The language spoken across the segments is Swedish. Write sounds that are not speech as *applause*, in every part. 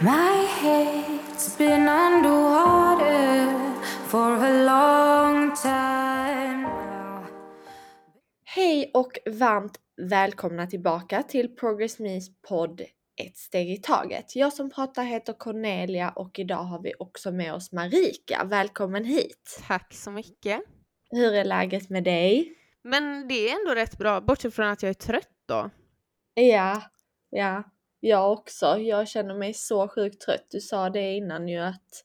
My head's been underwater for a long time now. Hej och varmt välkomna tillbaka till Progress Me's podd Ett steg i taget. Jag som pratar heter Cornelia och idag har vi också med oss Marika. Välkommen hit! Tack så mycket. Hur är läget med dig? Men det är ändå rätt bra, bortsett från att jag är trött då. Ja, ja, jag också. Jag känner mig så sjukt trött. Du sa det innan ju att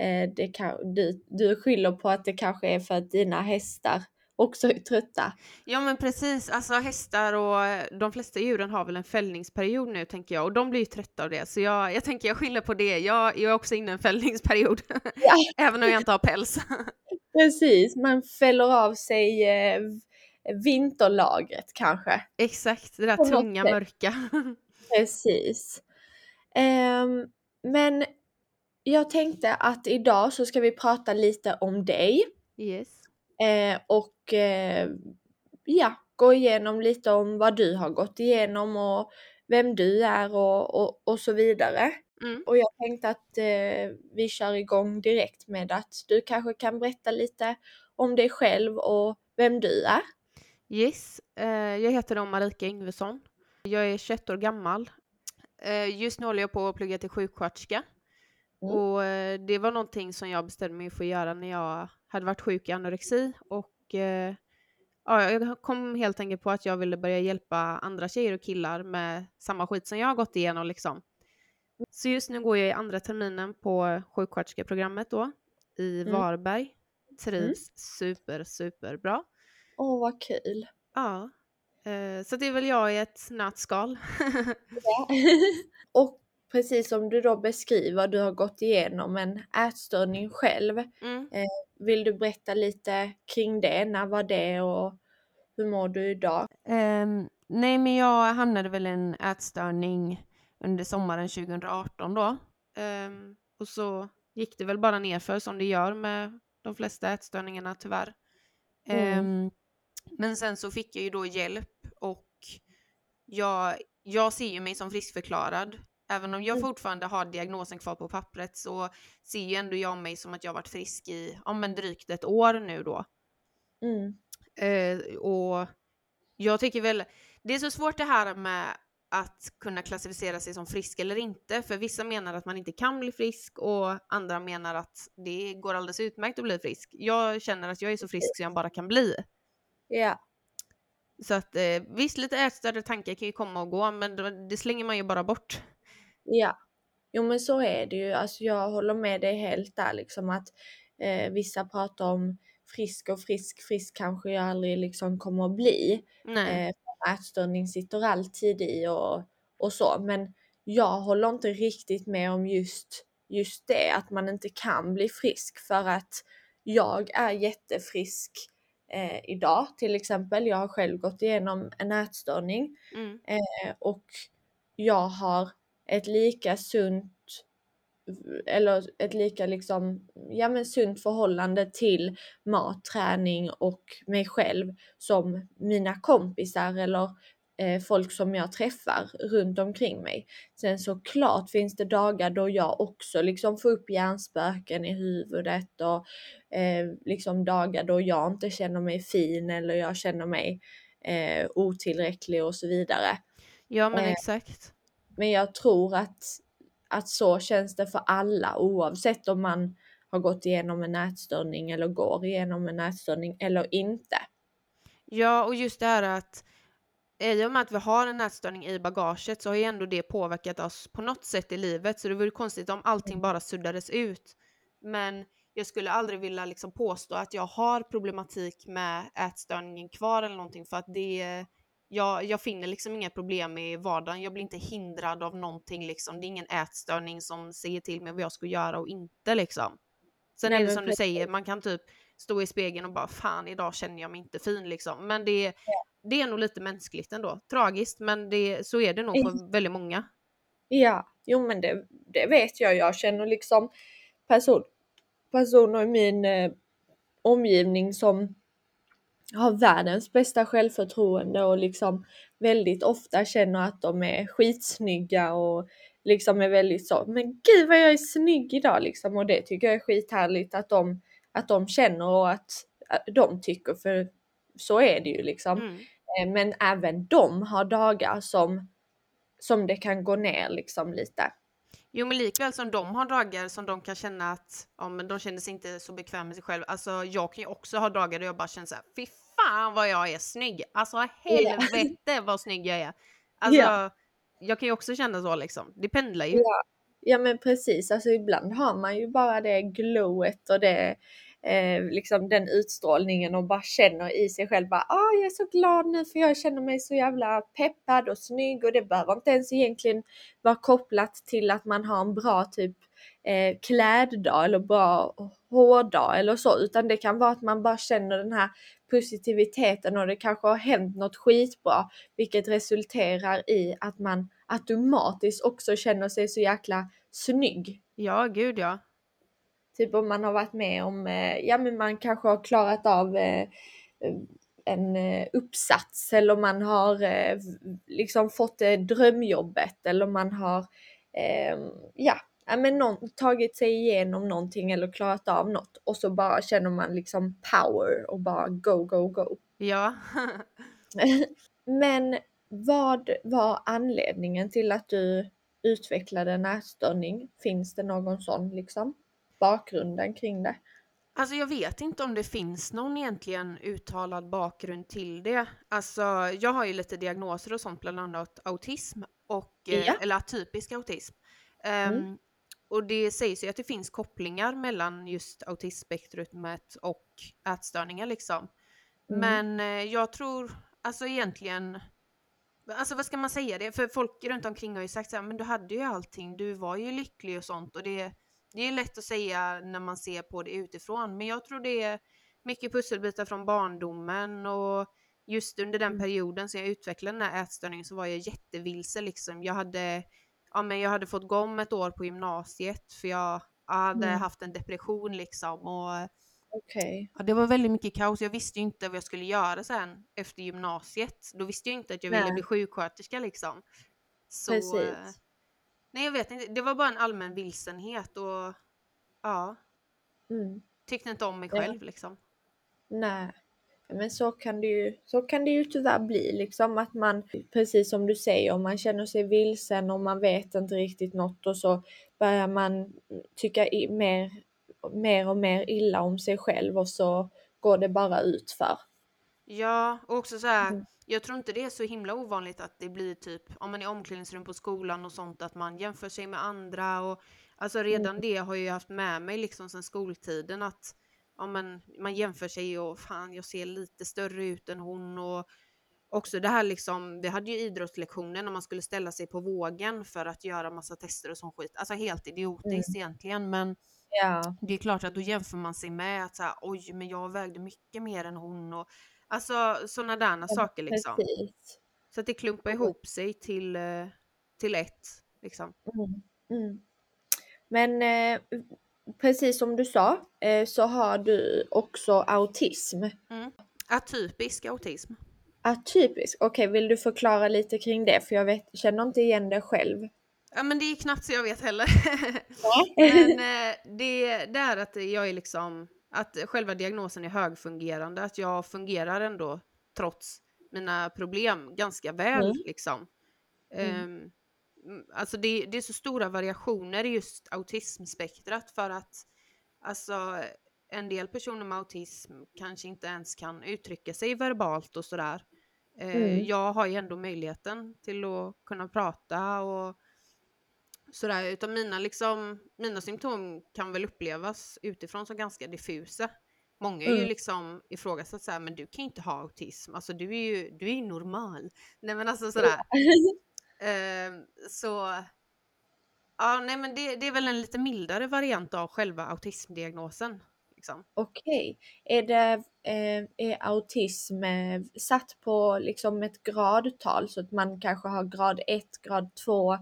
eh, det kan, du, du skyller på att det kanske är för att dina hästar också är trötta. Ja men precis, alltså hästar och eh, de flesta djuren har väl en fällningsperiod nu tänker jag och de blir ju trötta av det så jag, jag tänker jag skyller på det. Jag, jag är också inne i en fällningsperiod, Ja. *laughs* även om jag inte har päls. *laughs* Precis, man fäller av sig eh, vinterlagret kanske. Exakt, det där tunga mörka. *laughs* Precis. Ehm, men jag tänkte att idag så ska vi prata lite om dig yes. eh, och eh, ja, gå igenom lite om vad du har gått igenom och vem du är och, och, och så vidare. Mm. Och jag tänkte att eh, vi kör igång direkt med att du kanske kan berätta lite om dig själv och vem du är. Yes, eh, jag heter då Marika Yngvesson. Jag är 21 år gammal. Eh, just nu håller jag på att plugga till sjuksköterska. Mm. Och eh, det var någonting som jag bestämde mig för att göra när jag hade varit sjuk i anorexi. Och eh, ja, jag kom helt enkelt på att jag ville börja hjälpa andra tjejer och killar med samma skit som jag har gått igenom liksom. Så just nu går jag i andra terminen på sjuksköterskeprogrammet då i Mm. Varberg. Trivs super, super bra. Åh vad kul! Ja, så det är väl jag i ett nötskal. *laughs* och precis som du då beskriver, du har gått igenom en ätstörning själv. mm. Vill du berätta lite kring det? När var det och hur mår du idag? Ehm, nej, men jag hamnade väl i en ätstörning under sommaren 2018 då. Ehm, och så gick det väl bara nerför som det gör med de flesta ätstörningarna tyvärr. Mm. Ehm, men sen så fick jag ju då hjälp och jag, jag ser ju mig som friskförklarad. Även om jag Mm. fortfarande har diagnosen kvar på pappret så ser ju ändå jag mig som att jag varit frisk i ja, men drygt ett år nu då. Mm. Eh, och jag tycker väl, det är så svårt det här med att kunna klassificera sig som frisk eller inte, för vissa menar att man inte kan bli frisk och andra menar att det går alldeles utmärkt att bli frisk. Jag känner att jag är så frisk som jag bara kan bli. Ja. Så att eh, visst, lite ätstörda tankar kan ju komma och gå, men det, slänger man ju bara bort. Ja. Jo men så är det ju. Alltså jag håller med dig helt där liksom att eh, vissa pratar om frisk och frisk, frisk kanske jag aldrig liksom kommer att bli. Nej. Eh, ätstörning sitter alltid i och, och så. Men jag håller inte riktigt med om just, just det, att man inte kan bli frisk för att jag är jättefrisk eh, idag till exempel. Jag har själv gått igenom en ätstörning Mm. eh, och jag har ett lika sunt eller ett lika liksom, ja men sunt förhållande till mat, träning och mig själv som mina kompisar eller folk som jag träffar runt omkring mig. Sen såklart finns det dagar då jag också liksom får upp hjärnspöken i huvudet och eh, liksom dagar då jag inte känner mig fin eller jag känner mig eh, otillräcklig och så vidare. Ja, men eh, exakt. Men jag tror att, att så känns det för alla oavsett om man har gått igenom en ätstörning eller går igenom en ätstörning eller inte. Ja, och just det här att i och med att vi har en ätstörning i bagaget så har ju ändå det påverkat oss på något sätt i livet. Så det vore konstigt om allting bara suddades ut. Men jag skulle aldrig vilja liksom påstå att jag har problematik med ätstörningen kvar eller någonting för att det jag, jag finner liksom inga problem i vardagen. Jag blir inte hindrad av någonting liksom. Det är ingen ätstörning som säger till mig vad jag ska göra och inte liksom. Sen Nej, är det som du säger, man kan typ stå i spegeln och bara fan idag känner jag mig inte fin liksom. Men det, det är nog lite mänskligt ändå. Tragiskt men det, så är det nog för väldigt många. Ja, jo men det, det vet jag. Jag känner liksom person, personer i min eh, omgivning som har världens bästa självförtroende och liksom väldigt ofta känner att de är skitsnygga och liksom är väldigt så, men gud vad jag är snygg idag liksom och det tycker jag är skithärligt att de, att de känner och att de tycker för så är det ju liksom. Mm. Eh, Men även de har dagar som, som det kan gå ner liksom lite. Jo men likväl som de har dagar som de kan känna att ja, men de känner sig inte så bekväma med sig själv. Alltså jag kan ju också ha dagar där jag bara känner så här, fy fan vad jag är snygg. Alltså helvete vad snygg jag är. *laughs* Alltså Ja. jag kan ju också känna så liksom. Det pendlar ju. Ja, ja men precis, alltså ibland har man ju bara det glowet och det eh, liksom den utstrålningen och bara känner i sig själv bara ah, jag är så glad nu för jag känner mig så jävla peppad och snygg och det behöver inte ens egentligen vara kopplat till att man har en bra typ eh, kläddag eller bra hårdag eller så utan det kan vara att man bara känner den här positiviteten och det kanske har hänt något skitbra vilket resulterar i att man automatiskt också känner sig så jäkla snygg. Ja, gud ja. Typ om man har varit med om, eh, ja men man kanske har klarat av eh, en eh, uppsats eller man har liksom fått drömjobbet eller man har eh, ja, ja, men någon, tagit sig igenom någonting eller klarat av något och så bara känner man liksom power och bara go, go, go. Ja. *laughs* Men vad var anledningen till att du utvecklade en ätstörning? Finns det någon sån liksom bakgrunden kring det? Alltså jag vet inte om det finns någon egentligen uttalad bakgrund till det. Alltså jag har ju lite diagnoser och sånt, bland annat autism och, eh, Ja. eller atypisk autism. Ehm, Mm. Och det sägs ju att det finns kopplingar mellan just autismspektrumet och ätstörningar liksom. Mm. Men eh, jag tror, alltså egentligen, alltså vad ska man säga det? För folk runt omkring har ju sagt så här, men du hade ju allting, du var ju lycklig och sånt och det, det är lätt att säga när man ser på det utifrån, men jag tror det är mycket pusselbitar från barndomen och just under den Mm. perioden som jag utvecklade den här ätstörningen så var jag jättevilse liksom. Jag hade, ja men jag hade fått gå om ett år på gymnasiet för jag hade Mm. haft en depression liksom och Okej. Ja, det var väldigt mycket kaos. Jag visste ju inte vad jag skulle göra sen efter gymnasiet. Då visste jag inte att jag ville Nej. bli sjuksköterska liksom. Så, Precis. Nej jag vet inte, det var bara en allmän vilsenhet och ja, Mm. tyckte inte om mig själv liksom. Nej. Men så kan det ju, så kan det ju tyvärr bli liksom att man, precis som du säger, om man känner sig vilsen och man vet inte riktigt något och så börjar man tycka mer, mer och mer illa om sig själv och så går det bara ut för. Ja, och också så här, Mm. jag tror inte det är så himla ovanligt att det blir typ, om man är omklädningsrum på skolan och sånt, att man jämför sig med andra och alltså redan det har jag ju haft med mig liksom sedan skoltiden att ja, men, man jämför sig och fan jag ser lite större ut än hon och också det här liksom, vi hade ju idrottslektioner när man skulle ställa sig på vågen för att göra massa tester och sån skit, alltså helt idiotiskt egentligen men Ja. det är klart att då jämför man sig med att så här, oj men jag vägde mycket mer än hon och alltså sådana där saker liksom. Precis. Så att det klumpar ihop sig till, eh, till ett liksom. Mm. Mm. Men eh, precis som du sa eh, så har du också autism. Atypisk autism. Atypisk, okej vill du förklara lite kring det? För jag vet, känner inte igen det själv. Ja men det är knappt så jag vet heller. *laughs* Men *laughs* eh, det, det är att jag är liksom, att själva diagnosen är högfungerande, att jag fungerar ändå trots mina problem ganska väl Mm. liksom. Mm. Ehm, mm, alltså det, det är så stora variationer i just autismspektrat för att alltså en del personer med autism kanske inte ens kan uttrycka sig verbalt och sådär. Eh, Mm. Jag har ju ändå möjligheten till att kunna prata och sådär, utan mina, liksom, mina symptom kan väl upplevas utifrån som ganska diffusa. Många är ju Mm. liksom ifrågasatt såhär, men du kan ju inte ha autism, alltså du är ju, du är ju normal. Nej men alltså sådär. Ehm, så ja, nej men det, det är väl en lite mildare variant av själva autismdiagnosen. Liksom. Okej, är det eh, är autism eh, satt på liksom ett gradtal så att man kanske har grad 1, grad 2?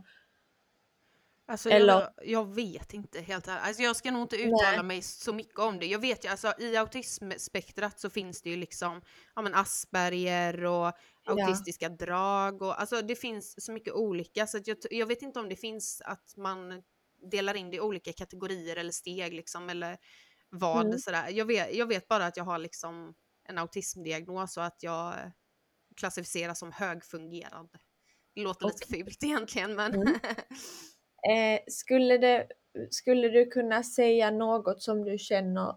Alltså Eller- jag, jag vet inte helt ärligt. Alltså jag ska nog inte uttala Nej. mig så mycket om det. Jag vet ju, alltså i autismspektrat så finns det ju liksom ja, men Asperger och autistiska drag och alltså det finns så mycket olika så jag, jag vet inte om det finns att man delar in det i olika kategorier eller steg liksom eller vad Mm. sådär. Jag vet, jag vet bara att jag har liksom en autismdiagnos och att jag klassificeras som högfungerande. Det låter lite fult egentligen men Mm. *laughs* Eh, skulle, det, skulle du kunna säga något som du känner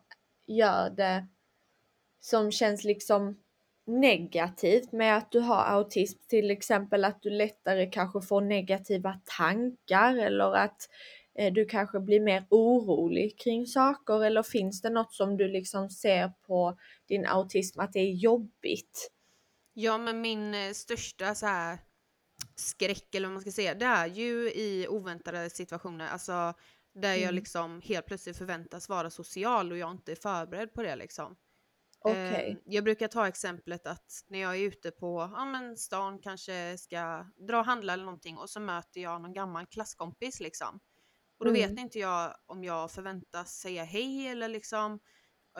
gör det som känns liksom negativt med att du har autism? Till exempel att du lättare kanske får negativa tankar eller att eh, du kanske blir mer orolig kring saker eller finns det något som du liksom ser på din autism att det är jobbigt? Ja, men min eh, största så här skräck eller vad man ska säga, det är ju i oväntade situationer, alltså där jag Mm. liksom helt plötsligt förväntas vara social och jag inte är förberedd på det liksom. Okej. Eh, jag brukar ta exemplet att när jag är ute på ja, men stan, kanske ska dra och handla eller någonting och så möter jag någon gammal klasskompis liksom. Och då Mm. vet inte jag om jag förväntas säga hej eller liksom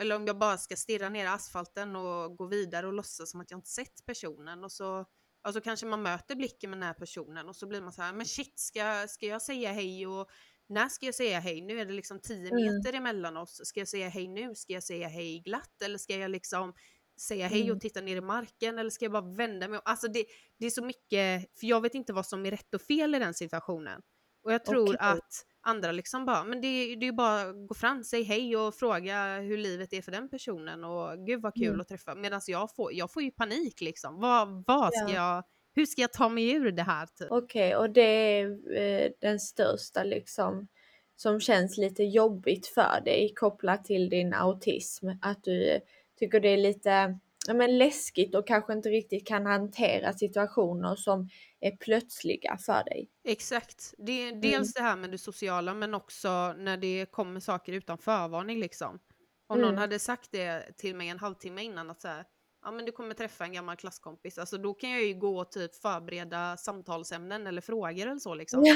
eller om jag bara ska stirra ner i asfalten och gå vidare och låtsas som att jag inte sett personen och så Alltså kanske man möter blicken med den här personen och så blir man så här, men shit, ska, ska jag säga hej och när ska jag säga hej? Nu är det liksom 10 Mm. meter emellan oss. Ska jag säga hej nu? Ska jag säga hej glatt? Eller ska jag liksom säga hej Mm. och titta ner i marken? Eller ska jag bara vända mig? Alltså det, det är så mycket, för jag vet inte vad som är rätt och fel i den situationen. Och jag tror Okej. att andra liksom bara, men det, det är ju bara att gå fram, säg hej och fråga hur livet är för den personen och gud vad kul Mm. att träffa. Medan jag får, jag får ju panik liksom. Vad, vad ska Ja. jag, hur ska jag ta mig ur det här? Typ? Okej, och det är eh, den största liksom som känns lite jobbigt för dig kopplat till din autism. Att du tycker det är lite ja, men läskigt och kanske inte riktigt kan hantera situationer som är plötsliga för dig. Exakt. Det är Mm. dels det här med det sociala men också när det kommer saker utan förvarning liksom. Om någon Mm. hade sagt det till mig en halvtimme innan att så här, ja men du kommer träffa en gammal klasskompis, alltså då kan jag ju gå och typ förbereda samtalsämnen eller frågor eller så liksom. Ja.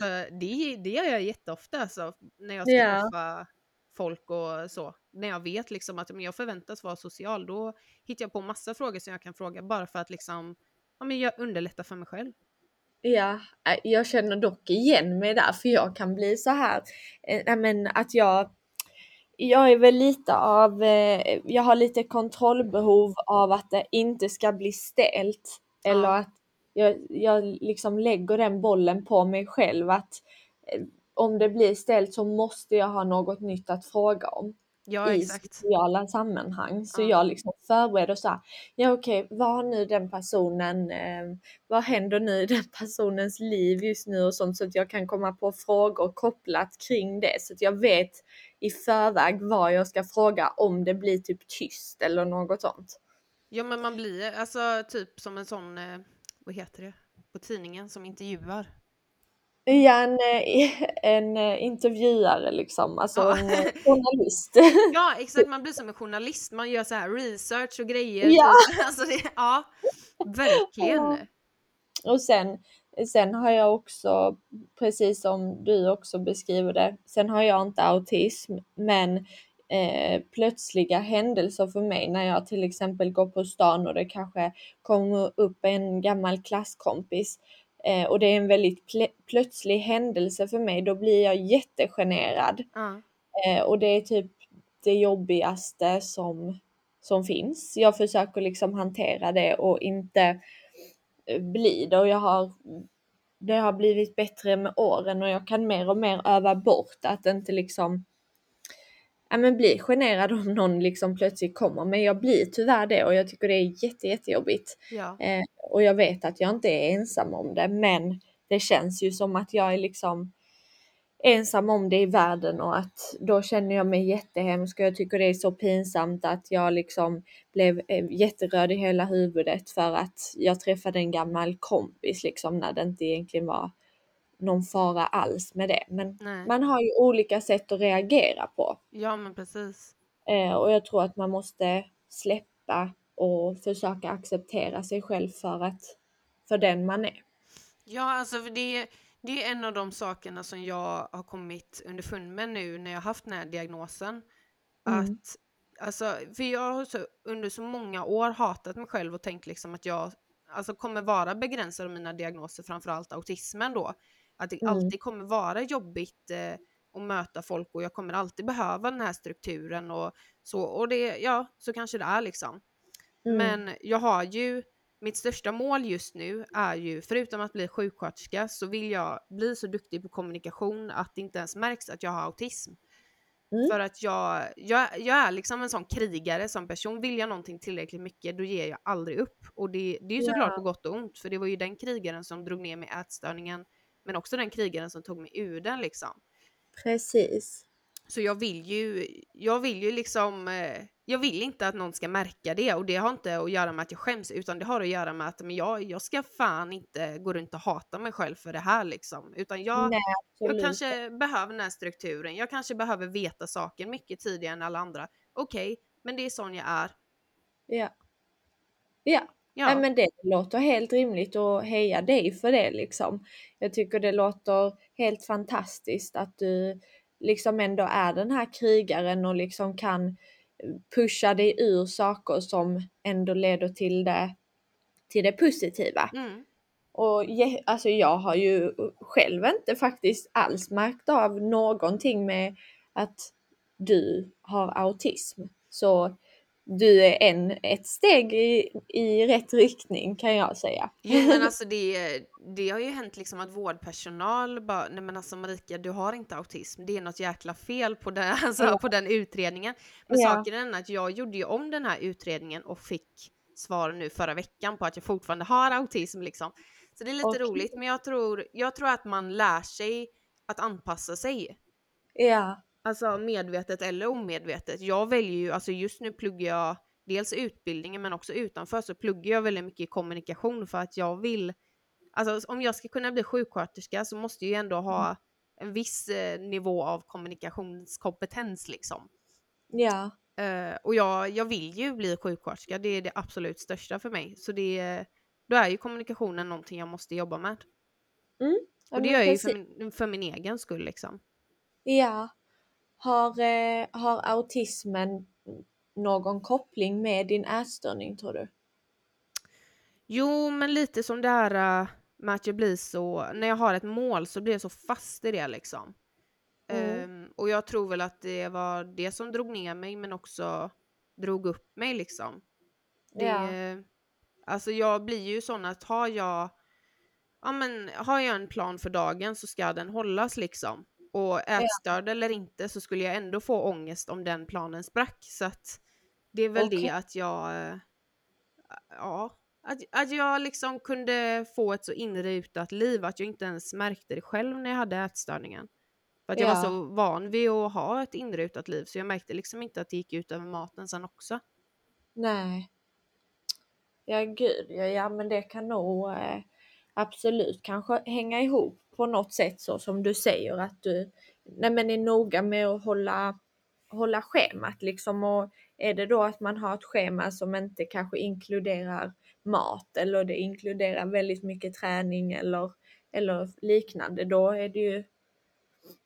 För det, det gör jag jätteofta alltså, när jag ska Ja. träffa folk och så. När jag vet liksom att men jag förväntas vara social, då hittar jag på massa frågor som jag kan fråga bara för att liksom, ja men jag underlättar för mig själv. Ja, äh, jag känner dock igen mig där för jag kan bli så här, nej, men att jag jag är väl lite av, eh, jag har lite kontrollbehov av att det inte ska bli stelt. Eller Ja. att jag, jag liksom lägger den bollen på mig själv att eh, om det blir stelt så måste jag ha något nytt att fråga om Ja i exakt. sociala sammanhang. Så Ja. jag liksom förbereder så här, ja okej, vad har nu den personen, eh, vad händer nu i den *laughs* personens liv just nu och sånt så att jag kan komma på frågor kopplat kring det så att jag vet i förväg vad jag ska fråga om det blir typ tyst eller något sånt. Ja men man blir alltså typ som en sån, eh, vad heter det, på tidningen som intervjuar. Ja, en, eh, *laughs* en eh, intervjuare liksom, alltså Ja. en eh, *laughs* journalist. Ja exakt, *laughs* man blir som en journalist, man gör så här research och grejer. Ja. Typ. Alltså det, ja, verkligen. Ja. Och sen, sen har jag också, precis som du också beskriver det, sen har jag inte autism, men eh, plötsliga händelser för mig när jag till exempel går på stan och det kanske kommer upp en gammal klasskompis och det är en väldigt plö- plötslig händelse för mig, då blir jag jättegenerad. Eh, och det är typ det jobbigaste som, som finns. Jag försöker liksom hantera det och inte eh, bli det och jag har det har blivit bättre med åren och jag kan mer och mer öva bort att inte liksom ja, men bli generad om någon liksom plötsligt kommer. Men jag blir tyvärr det och jag tycker det är jätte, jättejobbigt. Ja. Eh, och jag vet att jag inte är ensam om det, men det känns ju som att jag är liksom ensam om det i världen och att då känner jag mig jättehemsk och jag tycker det är så pinsamt att jag liksom blev eh, jätteröd i hela huvudet för att jag träffade en gammal kompis liksom när det inte egentligen var någon fara alls med det. Men Nej. man har ju olika sätt att reagera på. ja men precis. Eh, och jag tror att man måste släppa och försöka acceptera sig själv för att för den man är. Ja, alltså det, det är en av de sakerna som jag har kommit underfund med nu när jag haft den här diagnosen. Mm. Att, alltså, för jag har så, under så många år hatat mig själv och tänkt liksom att jag alltså, kommer vara begränsad av mina diagnoser, framförallt autismen då. Att det Mm. alltid kommer vara jobbigt eh, att möta folk och jag kommer alltid behöva den här strukturen och så. Och det, ja, så kanske det är liksom. Mm. Men jag har ju, mitt största mål just nu är ju, förutom att bli sjuksköterska, så vill jag bli så duktig på kommunikation att det inte ens märks att jag har autism. Mm. För att jag, jag, jag är liksom en sån krigare som person. Vill jag någonting tillräckligt mycket då ger jag aldrig upp. Och det, det är ju såklart Ja. på gott och ont för det var ju den krigaren som drog ner med ätstörningen men också den krigaren som tog mig ur den liksom. Precis. Så jag vill ju, jag vill ju liksom, eh, jag vill inte att någon ska märka det och det har inte att göra med att jag skäms utan det har att göra med att men jag, jag ska fan inte gå runt och hata mig själv för det här liksom. Utan jag, Nej, jag kanske behöver den här strukturen, jag kanske behöver veta saker mycket tidigare än alla andra. Okej, men det är sån jag är. Ja. Ja, Ja, Nej, men det låter helt rimligt och heja dig för det liksom. Jag tycker det låter helt fantastiskt att du liksom ändå är den här krigaren och liksom kan pusha dig ur saker som ändå leder till det, till det positiva. mm, Och je- alltså jag har ju själv inte faktiskt alls märkt av någonting med att du har autism. Så du är en, ett steg i, i rätt riktning kan jag säga. Jo men *laughs* alltså det, det har ju hänt liksom att vårdpersonal bara, nej men alltså Marika du har inte autism, det är något jäkla fel på den, *laughs* alltså, Ja. på den utredningen. Men Ja. saken är den att jag gjorde ju om den här utredningen och fick svar nu förra veckan på att jag fortfarande har autism liksom. Så det är lite Okej. roligt men jag tror, jag tror att man lär sig att anpassa sig. Ja, Alltså medvetet eller omedvetet. Jag väljer ju, alltså just nu pluggar jag dels utbildningen men också utanför så pluggar jag väldigt mycket kommunikation för att jag vill, alltså om jag ska kunna bli sjuksköterska så måste jag ju ändå ha en viss eh, nivå av kommunikationskompetens liksom. ja, Eh, och jag, jag vill ju bli sjuksköterska, det är det absolut största för mig. Så det, då är ju kommunikationen någonting jag måste jobba med. ja Och det gör jag ju för min, för min egen skull liksom. Ja. Har, eh, har autismen någon koppling med din ätstörning tror du? Jo, men lite som det här äh, med att jag blir så, när jag har ett mål så blir jag så fast i det liksom. Mm. Ehm, och jag tror väl att det var det som drog ner mig men också drog upp mig liksom. Det, Ja. Alltså jag blir ju sån att har jag, ja men har jag en plan för dagen så ska den hållas liksom. Och ätstörd eller inte så skulle jag ändå få ångest om den planen sprack. Så att det är väl Okej. det att jag, eh, ja, att, att jag liksom kunde få ett så inrutat liv att jag inte ens märkte det själv när jag hade ätstörningen. För att jag var Ja. så van vid att ha ett inrutat liv så jag märkte liksom inte att det gick ut över maten sen också. Nej. Ja gud, ja, ja men det kan nog eh, absolut kanske hänga ihop på något sätt så som du säger att du nej, men är noga med att hålla, hålla schemat liksom och är det då att man har ett schema som inte kanske inkluderar mat eller det inkluderar väldigt mycket träning eller, eller liknande då är det ju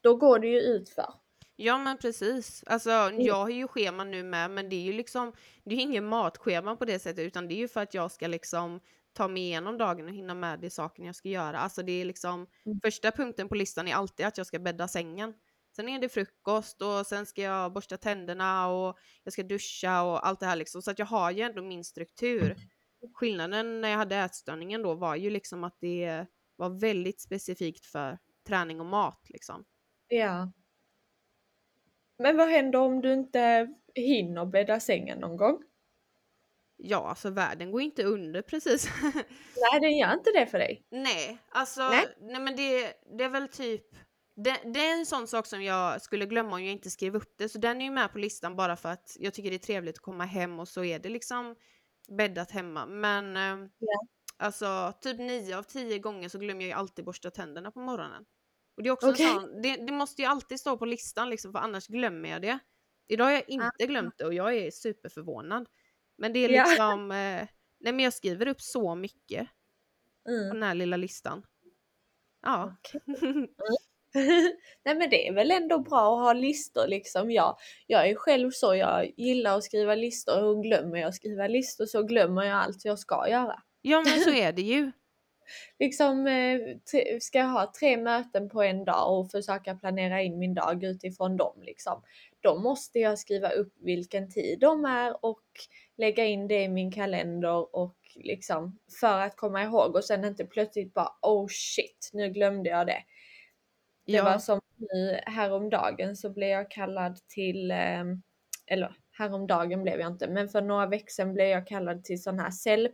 då går det ju utför. Ja men precis. Alltså jag har ju schema nu med men det är ju liksom, det är ju ingen matschema på det sättet utan det är ju för att jag ska liksom ta mig igenom dagen och hinna med de sakerna jag ska göra. Alltså det är liksom, Mm. första punkten på listan är alltid att jag ska bädda sängen. Sen är det frukost och sen ska jag borsta tänderna och jag ska duscha och allt det här liksom. Så att jag har ju ändå min struktur. Skillnaden när jag hade ätstörningen då var ju liksom att det var väldigt specifikt för träning och mat liksom. Ja. Men vad händer om du inte hinner bädda sängen någon gång? Ja, alltså världen går inte under precis. *laughs* Nej, den gör inte det för dig. nej, alltså Nej. nej, men det, det är väl typ det, det är en sån sak som jag skulle glömma om jag inte skrev upp det, så den är ju med på listan bara för att jag tycker det är trevligt att komma hem och så är det liksom bäddat hemma. Men eh, Ja. alltså typ nio av tio gånger så glömmer jag ju alltid borsta tänderna på morgonen. Och det är också Okej. en sån, det, det måste ju alltid stå på listan liksom för annars glömmer jag det. Idag har jag inte glömt det och jag är superförvånad. Men det är Ja. liksom, eh, nej men jag skriver upp så mycket på Mm. den här lilla listan. Ja. *laughs* Nej men det är väl ändå bra att ha listor liksom. Jag, jag är själv så, jag gillar att skriva listor och glömmer jag att skriva listor så glömmer jag allt jag ska göra. ja, men så *laughs* är det ju. Liksom, eh, ska jag ha tre möten på en dag och försöka planera in min dag utifrån dem liksom. Då måste jag skriva upp vilken tid de är och lägga in det i min kalender och liksom för att komma ihåg och sen inte plötsligt bara oh shit, nu glömde jag det. Det Ja. var som nu häromdagen så blev jag kallad till, eh, eller häromdagen blev jag inte, men för några veckor sedan blev jag kallad till sån här cell,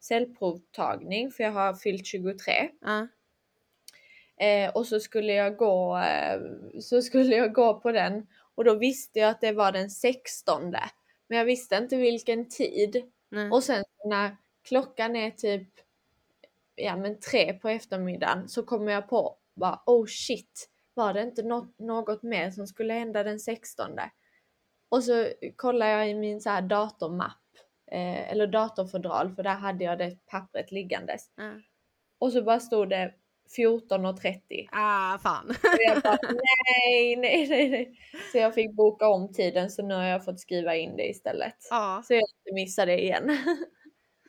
cellprovtagning för jag har fyllt 23. Ja. Eh, och så skulle jag gå, eh, så skulle jag gå på den och då visste jag att det var den 16. Men jag visste inte vilken tid. Nej. Och sen när klockan är typ ja, men tre på eftermiddagen så kommer jag på bara oh shit, var det inte något, något mer som skulle hända den 16? Och så kollar jag i min så här datormapp eh, eller datorfodral för där hade jag det pappret liggandes. Ja. Och så bara stod det 14.30. Ah, fan. Och jag bara *laughs* nej, nej, nej, nej. Så jag fick boka om tiden så nu har jag fått skriva in det istället. ja. Så jag inte missar det igen. *laughs*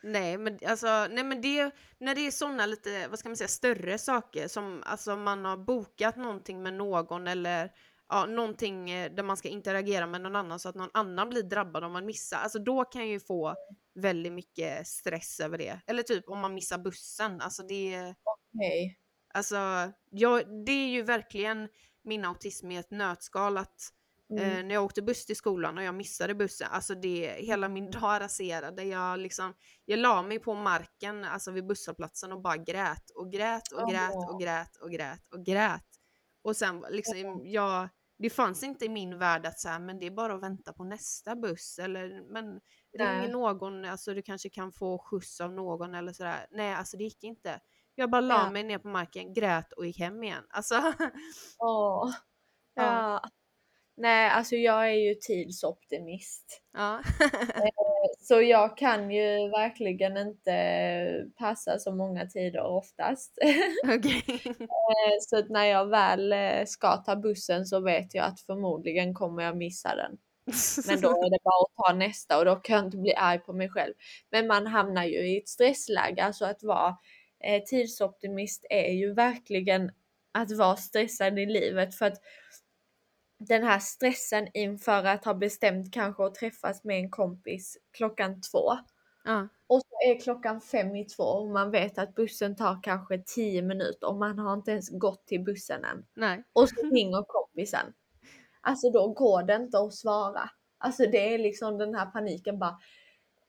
Nej men alltså, nej men det, när det är sådana lite, vad ska man säga, större saker som alltså man har bokat någonting med någon eller ja, någonting eh, där man ska interagera med någon annan så att någon annan blir drabbad om man missar. Alltså då kan jag ju få väldigt mycket stress över det. Eller typ om man missar bussen. Alltså det, Nej. Alltså, jag, det är ju verkligen min autism i ett nötskal att Mm. Eh, när jag åkte buss till skolan och jag missade bussen, alltså det, hela min *laughs* dag raserade. Jag liksom, jag la mig på marken, alltså vid busshållplatsen och bara grät och grät och grät och grät och grät och grät. Och sen liksom, jag, det fanns inte i min värld att säga men det är bara att vänta på nästa buss eller men ring någon, alltså du kanske kan få skjuts av någon eller sådär. Nej, alltså det gick inte. Jag bara la Ja. mig ner på marken, grät och gick hem igen. Alltså, Åh. *laughs* Ja. Ja. Nej, alltså jag är ju tidsoptimist. ja. Så jag kan ju verkligen inte passa så många tider oftast. *laughs* Okej. Eh, så när jag väl eh, ska ta bussen så vet jag att förmodligen kommer jag missa den. Men då är det bara att ta nästa och då kan jag inte bli arg på mig själv. Men man hamnar ju i ett stressläge, alltså att vara eh, tidsoptimist är ju verkligen att vara stressad i livet för att den här stressen inför att ha bestämt kanske att träffas med en kompis klockan två ja. och så är klockan fem i två och man vet att bussen tar kanske tio minuter och man har inte ens gått till bussen än. Nej. Och så *laughs* ringer kompisen. Alltså då går det inte att svara. Alltså det är liksom den här paniken bara.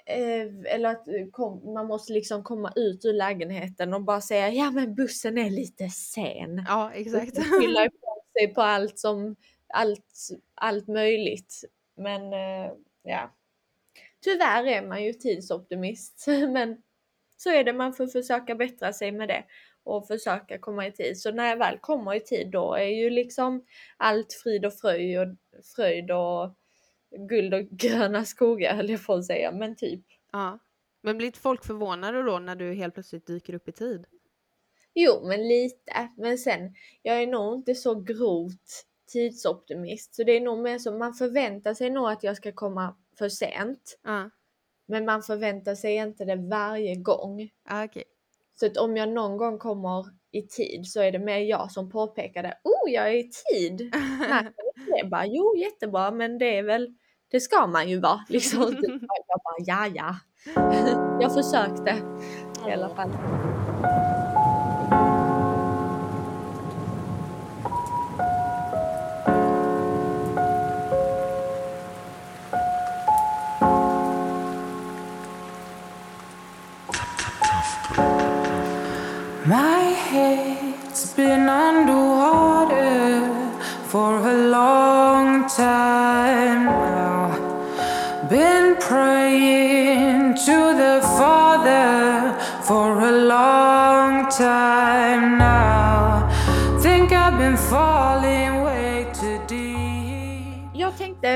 Eh, eller att eh, man måste liksom komma ut ur lägenheten och bara säga ja men bussen är lite sen. Ja, exakt. *laughs* Och skylla ifrån sig på allt som allt, allt möjligt. Men eh, ja. Tyvärr är man ju tidsoptimist. *laughs* Men så är det, man får försöka bättra sig med det och försöka komma i tid. Så när jag väl kommer i tid då är ju liksom allt frid och fröjd och, fröjd och guld och *laughs* gröna skogar höll jag på att säga, men typ. Ja. Men blir inte folk förvånade då när du helt plötsligt dyker upp i tid? Jo, men lite. Men sen, jag är nog inte så grovt tidsoptimist. Så det är nog mer så, man förväntar sig nog att jag ska komma för sent. Ja, Men man förväntar sig inte det varje gång. ah, okej. Så att om jag någon gång kommer i tid så är det mer jag som påpekar det. Oh, jag är i tid! *laughs* Inte det? Bara, jo, jättebra, men det är väl, det ska man ju vara. Liksom. *laughs* Jag bara, ja, ja. Jag försökte i alla fall.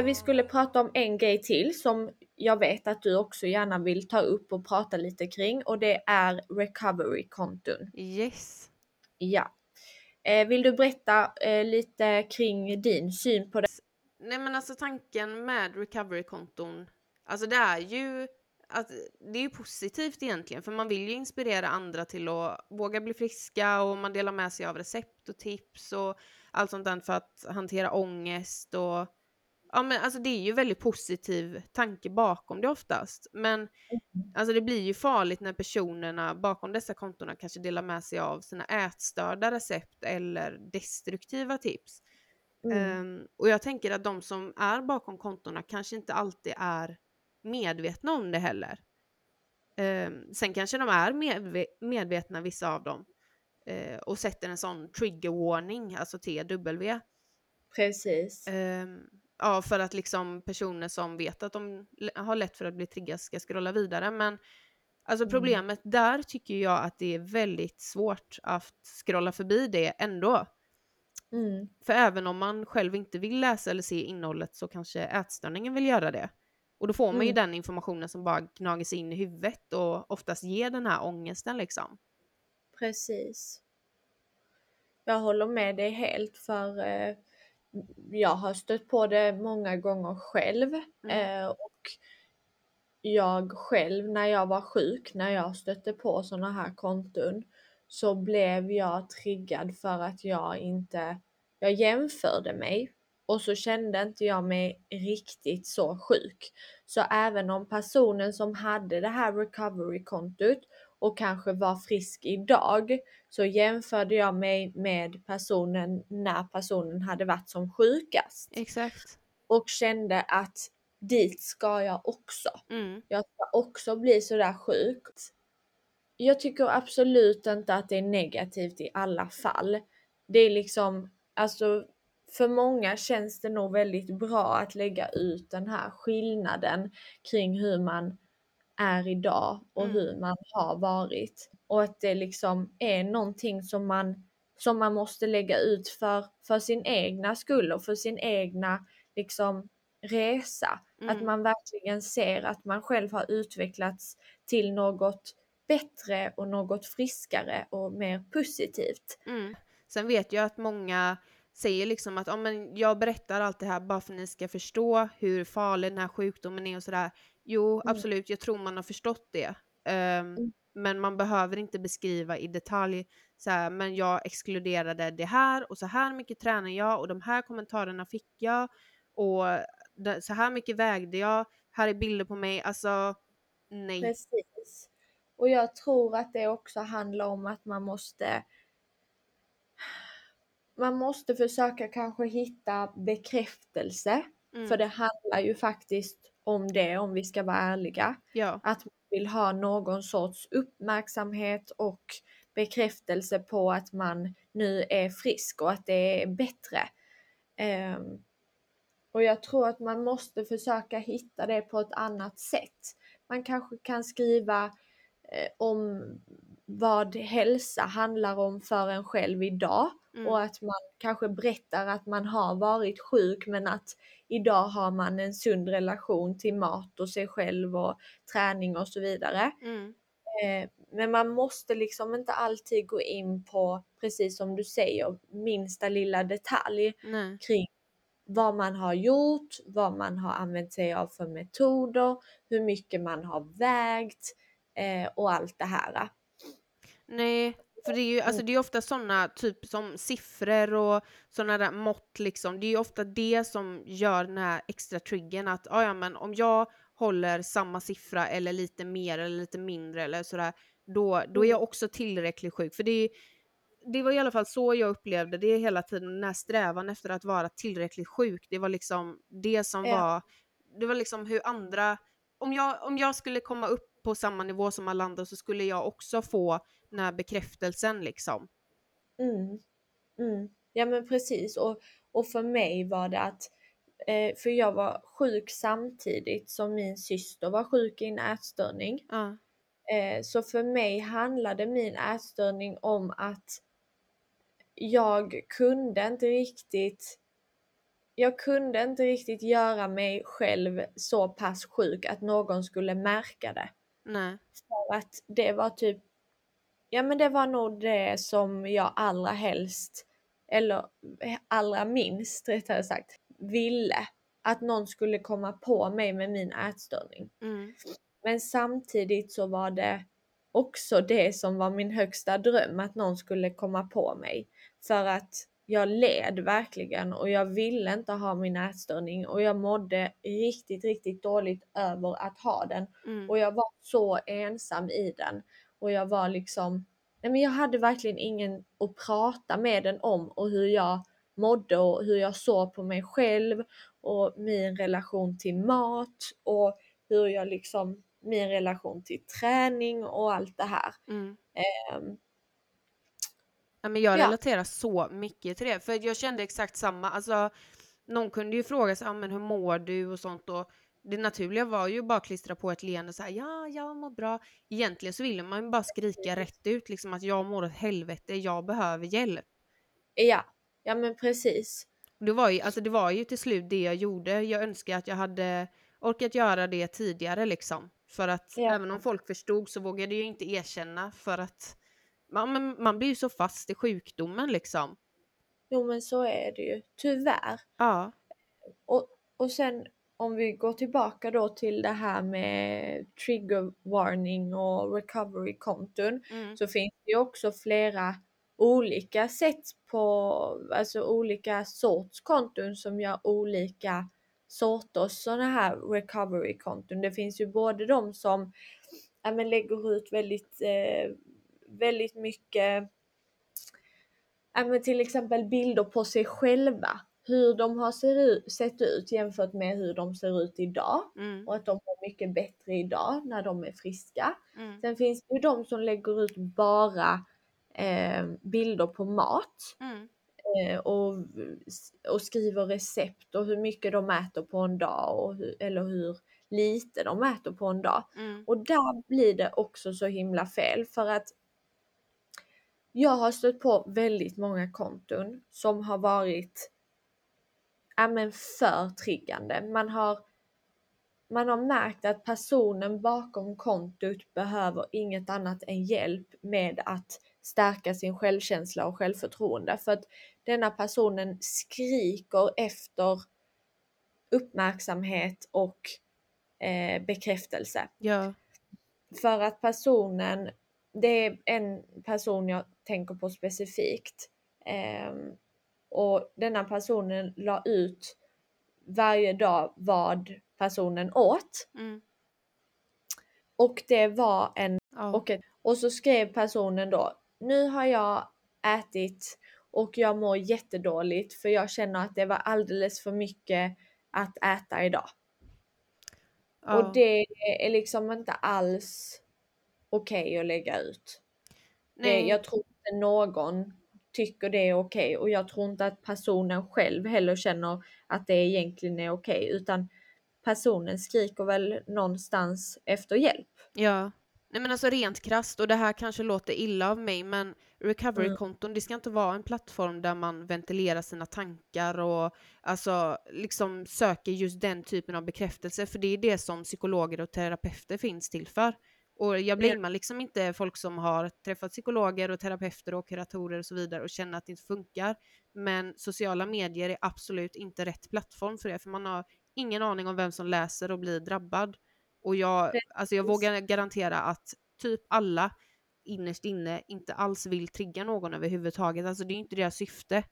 Vi skulle prata om en grej till som jag vet att du också gärna vill ta upp och prata lite kring och det är recovery-konton. Yes. Ja, Eh, vill du berätta eh, lite kring din syn på det? Nej men alltså tanken med recovery-konton, alltså det är ju att det är ju positivt egentligen för man vill ju inspirera andra till att våga bli friska och man delar med sig av recept och tips och allt sånt där för att hantera ångest och ja men alltså det är ju väldigt positiv tanke bakom det oftast men mm. alltså det blir ju farligt när personerna bakom dessa kontona kanske delar med sig av sina ätstörda recept eller destruktiva tips. Mm. Um, och jag tänker att de som är bakom kontona kanske inte alltid är medvetna om det heller. Um, sen kanske de är medve medvetna, vissa av dem, uh, och sätter en sån trigger warning, alltså TW. Precis. Um, ja, för att liksom personer som vet att de har lätt för att bli triggade ska scrolla vidare. Men alltså mm. problemet mm. där tycker jag att det är väldigt svårt att scrolla förbi det ändå. Mm. För även om man själv inte vill läsa eller se innehållet så kanske ätstörningen vill göra det. Och då får man mm. ju den informationen som bara gnager sig in i huvudet och oftast ger den här ångesten liksom. Precis. Jag håller med dig helt för eh, jag har stött på det många gånger själv mm. eh, och jag själv när jag var sjuk, när jag stötte på sådana här konton så blev jag triggad för att jag inte, jag jämförde mig och så kände inte jag mig riktigt så sjuk. Så även om personen som hade det här recovery-kontot och kanske var frisk idag så jämförde jag mig med personen när personen hade varit som sjukast. Exakt. Och kände att dit ska jag också. Mm. Jag ska också bli sådär sjuk. Jag tycker absolut inte att det är negativt i alla fall. Det är liksom, alltså för många känns det nog väldigt bra att lägga ut den här skillnaden kring hur man är idag och mm. hur man har varit. Och att det liksom är någonting som man, som man måste lägga ut för, för sin egna skull och för sin egna liksom resa. Mm. Att man verkligen ser att man själv har utvecklats till något bättre och något friskare och mer positivt. Mm. Sen vet jag att många säger liksom att ja, men jag berättar allt det här bara för att ni ska förstå hur farlig den här sjukdomen är och sådär. Jo, mm. absolut, jag tror man har förstått det. Um. Men man behöver inte beskriva i detalj så här, men jag exkluderade det här och så här mycket tränar jag och de här kommentarerna fick jag och så här mycket vägde jag, här är bilder på mig, alltså nej. Precis. Och jag tror att det också handlar om att man måste man måste försöka kanske hitta bekräftelse. Mm. För det handlar ju faktiskt om det om vi ska vara ärliga. Ja. Att man vill ha någon sorts uppmärksamhet och bekräftelse på att man nu är frisk och att det är bättre. Um, och jag tror att man måste försöka hitta det på ett annat sätt. Man kanske kan skriva eh, om vad hälsa handlar om för en själv idag mm. och att man kanske berättar att man har varit sjuk men att idag har man en sund relation till mat och sig själv och träning och så vidare. Mm. Eh, men man måste liksom inte alltid gå in på, precis som du säger, minsta lilla detalj Nej. kring vad man har gjort, vad man har använt sig av för metoder, hur mycket man har vägt eh, och allt det här. Nej, för det är ju alltså, det är ofta sådana typ som siffror och sådana där mått liksom. Det är ju ofta det som gör den här extra triggern att ja, men om jag håller samma siffra eller lite mer eller lite mindre eller sådär, då, då är jag också tillräckligt sjuk. För det, det var i alla fall så jag upplevde det hela tiden, den här strävan efter att vara tillräckligt sjuk. Det var liksom det som ja. var, det var liksom hur andra, om jag, om jag skulle komma upp på samma nivå som alla andra så skulle jag också få den här bekräftelsen liksom. Mm. Mm. Ja men precis och, och för mig var det att eh, för jag var sjuk samtidigt som min syster var sjuk i en ätstörning. Uh. Eh, så för mig handlade min ätstörning om att jag kunde inte riktigt jag kunde inte riktigt göra mig själv så pass sjuk att någon skulle märka det. Nej. För att det var typ, ja men det var nog det som jag allra helst eller allra minst rättare sagt, ville att någon skulle komma på mig med min ätstörning. Mm. Men samtidigt så var det också det som var min högsta dröm, att någon skulle komma på mig. För att jag led verkligen och jag ville inte ha min ätstörning och jag mådde riktigt, riktigt dåligt över att ha den. Mm. Och jag var så ensam i den. Och jag var liksom, nej men jag hade verkligen ingen att prata med den om och hur jag mådde och hur jag såg på mig själv och min relation till mat och hur jag liksom, min relation till träning och allt det här. Mm. Ehm, Ja, men jag Ja. relaterar så mycket till det, för jag kände exakt samma. Alltså, någon kunde ju fråga sig, ah, men hur mår du och sånt och det naturliga var ju bara att klistra på ett leende och säga ja, jag mår bra. Egentligen så ville man ju bara skrika rätt ut liksom att jag mår åt helvete, jag behöver hjälp. ja, ja men precis. Det var, ju, alltså det var ju till slut det jag gjorde. Jag önskar att jag hade orkat göra det tidigare liksom. För att Ja. även om folk förstod så vågade jag inte erkänna för att man, man, blir ju så fast i sjukdomen liksom. Jo men så är det ju, tyvärr. Ja. Och, och sen om vi går tillbaka då till det här med trigger warning och recovery-konton Mm. så finns det ju också flera olika sätt på, alltså olika sorts konton som gör olika sorters sådana här recovery-konton. Det finns ju både de som ja, men lägger ut väldigt, eh, väldigt mycket men till exempel bilder på sig själva. Hur de har sett ut jämfört med hur de ser ut idag. Mm. Och att de mår mycket bättre idag när de är friska. Mm. Sen finns det ju de som lägger ut bara eh, bilder på mat. Mm. Eh, och, och skriver recept och hur mycket de äter på en dag. Och hur, eller hur lite de äter på en dag. Mm. Och där blir det också så himla fel för att jag har stött på väldigt många konton som har varit ja, men för triggande. Man har, man har märkt att personen bakom kontot behöver inget annat än hjälp med att stärka sin självkänsla och självförtroende. För att denna personen skriker efter uppmärksamhet och eh, bekräftelse. Ja. För att personen, det är en person jag tänker på specifikt. Ehm, och denna personen la ut varje dag vad personen åt. Mm. Och det var en, Ja. och, ett, och så skrev personen då, nu har jag ätit och jag mår jättedåligt för jag känner att det var alldeles för mycket att äta idag. ja. Och det är liksom inte alls okej att lägga ut. Nej. jag tror inte någon tycker det är okej och jag tror inte att personen själv heller känner att det egentligen är okej utan personen skriker väl någonstans efter hjälp. Ja. Nej men alltså rent krasst, och det här kanske låter illa av mig, men recovery-konton, det ska inte vara en plattform där man ventilerar sina tankar och alltså liksom söker just den typen av bekräftelse, för det är det som psykologer och terapeuter finns till för. Och jag blamear liksom inte folk som har träffat psykologer och terapeuter och kuratorer och så vidare och känner att det inte funkar. Men sociala medier är absolut inte rätt plattform för det, för man har ingen aning om vem som läser och blir drabbad. Och jag, alltså jag vågar garantera att typ alla innerst inne inte alls vill trigga någon överhuvudtaget. Alltså det är inte deras syfte.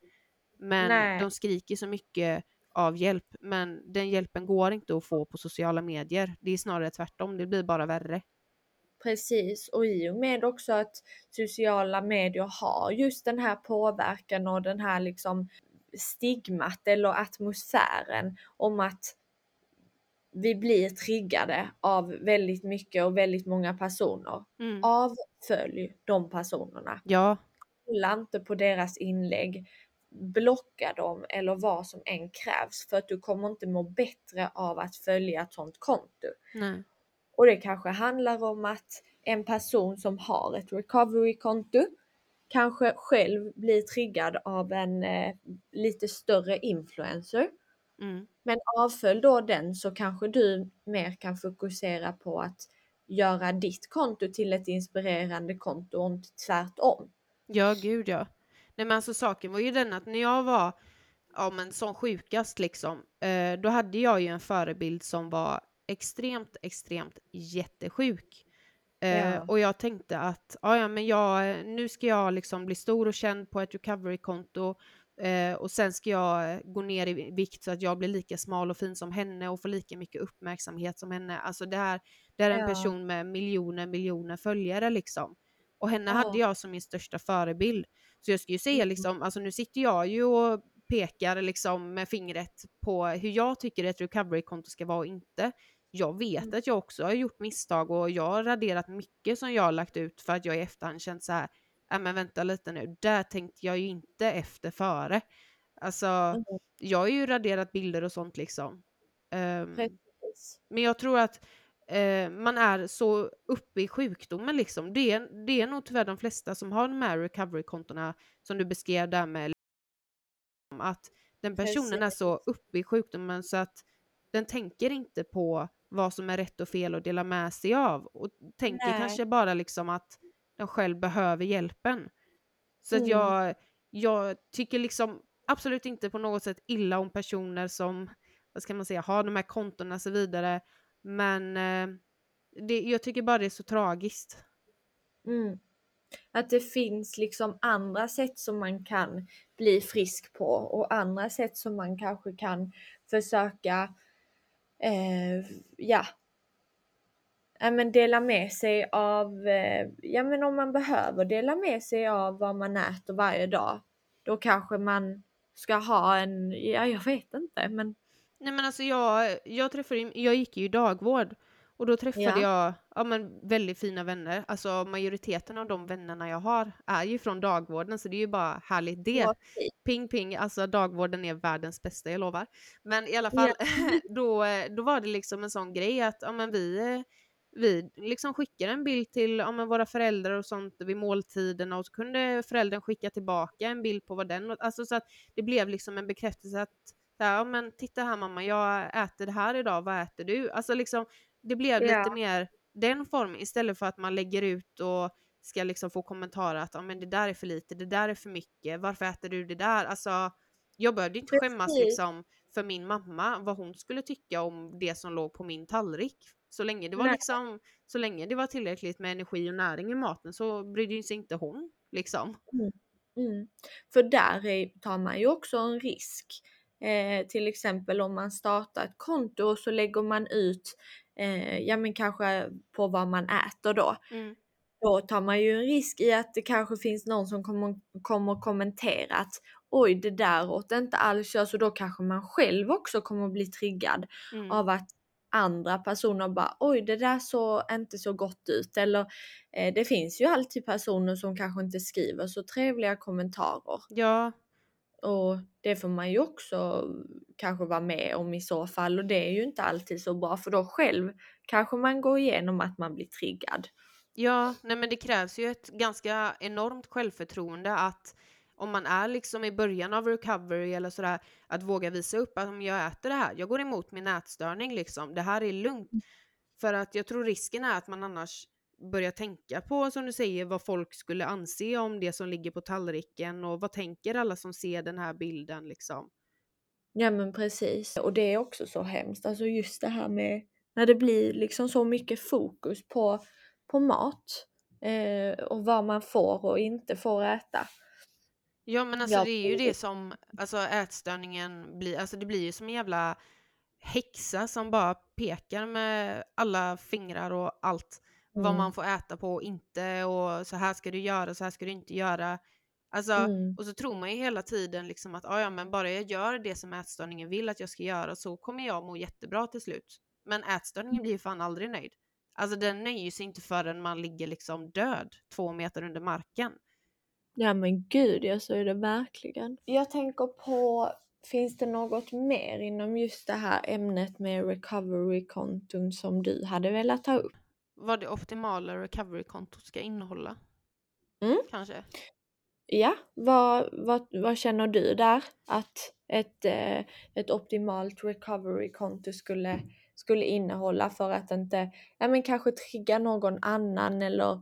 Men Nej. de skriker så mycket av hjälp, men den hjälpen går inte att få på sociala medier. Det är snarare tvärtom, det blir bara värre. Precis, och i och med också att sociala medier har just den här påverkan och den här liksom stigmat eller atmosfären om att vi blir triggade av väldigt mycket och väldigt många personer. Mm. Avfölj de personerna. Ja, Kolla inte på deras inlägg. Blocka dem eller vad som än krävs för att du kommer inte må bättre av att följa ett sånt konto. nej. Och det kanske handlar om att en person som har ett recovery-konto kanske själv blir triggad av en eh, lite större influencer. Mm. Men avfölj då den så kanske du mer kan fokusera på att göra ditt konto till ett inspirerande konto och inte tvärtom. Ja, gud ja. Nej men alltså saken var ju den att när jag var ja, men som sjukast liksom, eh, då hade jag ju en förebild som var extremt, extremt jättesjuk. Eh, Ja. Och jag tänkte att ja, men jag, nu ska jag liksom bli stor och känd på ett recovery-konto eh, och sen ska jag gå ner i vikt så att jag blir lika smal och fin som henne och får lika mycket uppmärksamhet som henne. Alltså det här, det här är en Ja. person med miljoner, miljoner följare liksom. Och henne Ja. hade jag som min största förebild. Så jag skulle ju säga Mm. liksom, alltså nu sitter jag ju och pekar liksom med fingret på hur jag tycker ett recovery-konto ska vara och inte. Jag vet Mm. att jag också har gjort misstag och jag har raderat mycket som jag har lagt ut för att jag i efterhand känt så här, nej men vänta lite nu, där tänkte jag ju inte efter före. Alltså, Mm. jag har ju raderat bilder och sånt liksom. Precis. men jag tror att eh, man är så uppe i sjukdomen liksom. Det är, det är nog tyvärr de flesta som har de här recovery-kontona som du beskrev där med att den personen är så uppe i sjukdomen så att den tänker inte på vad som är rätt och fel att dela med sig av och tänker Nej. kanske bara liksom att den själv behöver hjälpen. Så att Mm. jag, jag tycker liksom absolut inte på något sätt illa om personer som, vad ska man säga, har de här kontona och så vidare. Men eh, det, jag tycker bara det är så tragiskt. Mm. Att det finns liksom andra sätt som man kan bli frisk på och andra sätt som man kanske kan försöka eh, ja, ja men dela med sig av, eh, ja men om man behöver dela med sig av vad man äter varje dag, då kanske man ska ha en, ja jag vet inte men Nej men alltså jag, jag träffade jag gick ju dagvård och då träffade Ja. jag ja, men väldigt fina vänner. Alltså majoriteten av de vännerna jag har är ju från dagvården så det är ju bara härligt det. Ja. Ping ping, alltså dagvården är världens bästa, jag lovar. Men i alla fall, *laughs* då, eh, då var det liksom en sån grej att ja, men vi, vi liksom skickade en bild till ja, men våra föräldrar och sånt vid måltiderna och så kunde föräldern skicka tillbaka en bild på vad den, alltså så att det blev liksom en bekräftelse att ja men titta här mamma, jag äter det här idag, vad äter du? Alltså liksom, det blev Ja. lite mer den formen istället för att man lägger ut och ska liksom få kommentarer att ja, men det där är för lite, det där är för mycket, varför äter du det där? Alltså, jag behövde inte skämmas Precis. liksom för min mamma, vad hon skulle tycka om det som låg på min tallrik. Så länge det var Nej. liksom, så länge det var tillräckligt med energi och näring i maten så brydde sig inte hon liksom. Mm. För där är, tar man ju också en risk. Eh, till exempel om man startar ett konto och så lägger man ut, eh, ja men kanske på vad man äter då. Mm. Då tar man ju en risk i att det kanske finns någon som kommer, kommer kommentera att oj det där åt inte alls jag, så då kanske man själv också kommer bli triggad Mm. av att andra personer bara oj det där såg inte så gott ut eller eh, det finns ju alltid personer som kanske inte skriver så trevliga kommentarer Ja, och det får man ju också kanske vara med om i så fall och det är ju inte alltid så bra för då själv kanske man går igenom att man blir triggad. Ja, nej men det krävs ju ett ganska enormt självförtroende att om man är liksom i början av recovery eller sådär, att våga visa upp att om jag äter det här, jag går emot min ätstörning liksom, det här är lugnt. För att jag tror risken är att man annars börjar tänka på, som du säger, vad folk skulle anse om det som ligger på tallriken och vad tänker alla som ser den här bilden liksom. Ja men precis. Och det är också så hemskt, alltså just det här med när det blir liksom så mycket fokus på, på mat eh, och vad man får och inte får äta. Ja men alltså det är ju det som, alltså ätstörningen blir, alltså det blir ju som en jävla häxa som bara pekar med alla fingrar och allt vad Mm. man får äta på och inte och så här ska du göra, så här ska du inte göra. Alltså, Mm. och så tror man ju hela tiden liksom att "Ah, ja men bara jag gör det som ätstörningen vill att jag ska göra så kommer jag må jättebra till slut. Men ätstörningen blir ju fan aldrig nöjd. Alltså den nöjer sig inte förrän man ligger liksom död två meter under marken. Ja men gud ja, så är det verkligen. Jag tänker på, finns det något mer inom just det här ämnet med recovery-konton som du hade velat ta upp? Vad det optimala recovery-kontot ska innehålla. Mm. Kanske. Ja, vad, vad, vad känner du där? Att ett, eh, ett optimalt recovery-konto skulle, skulle innehålla för att inte, ja men kanske trigga någon annan eller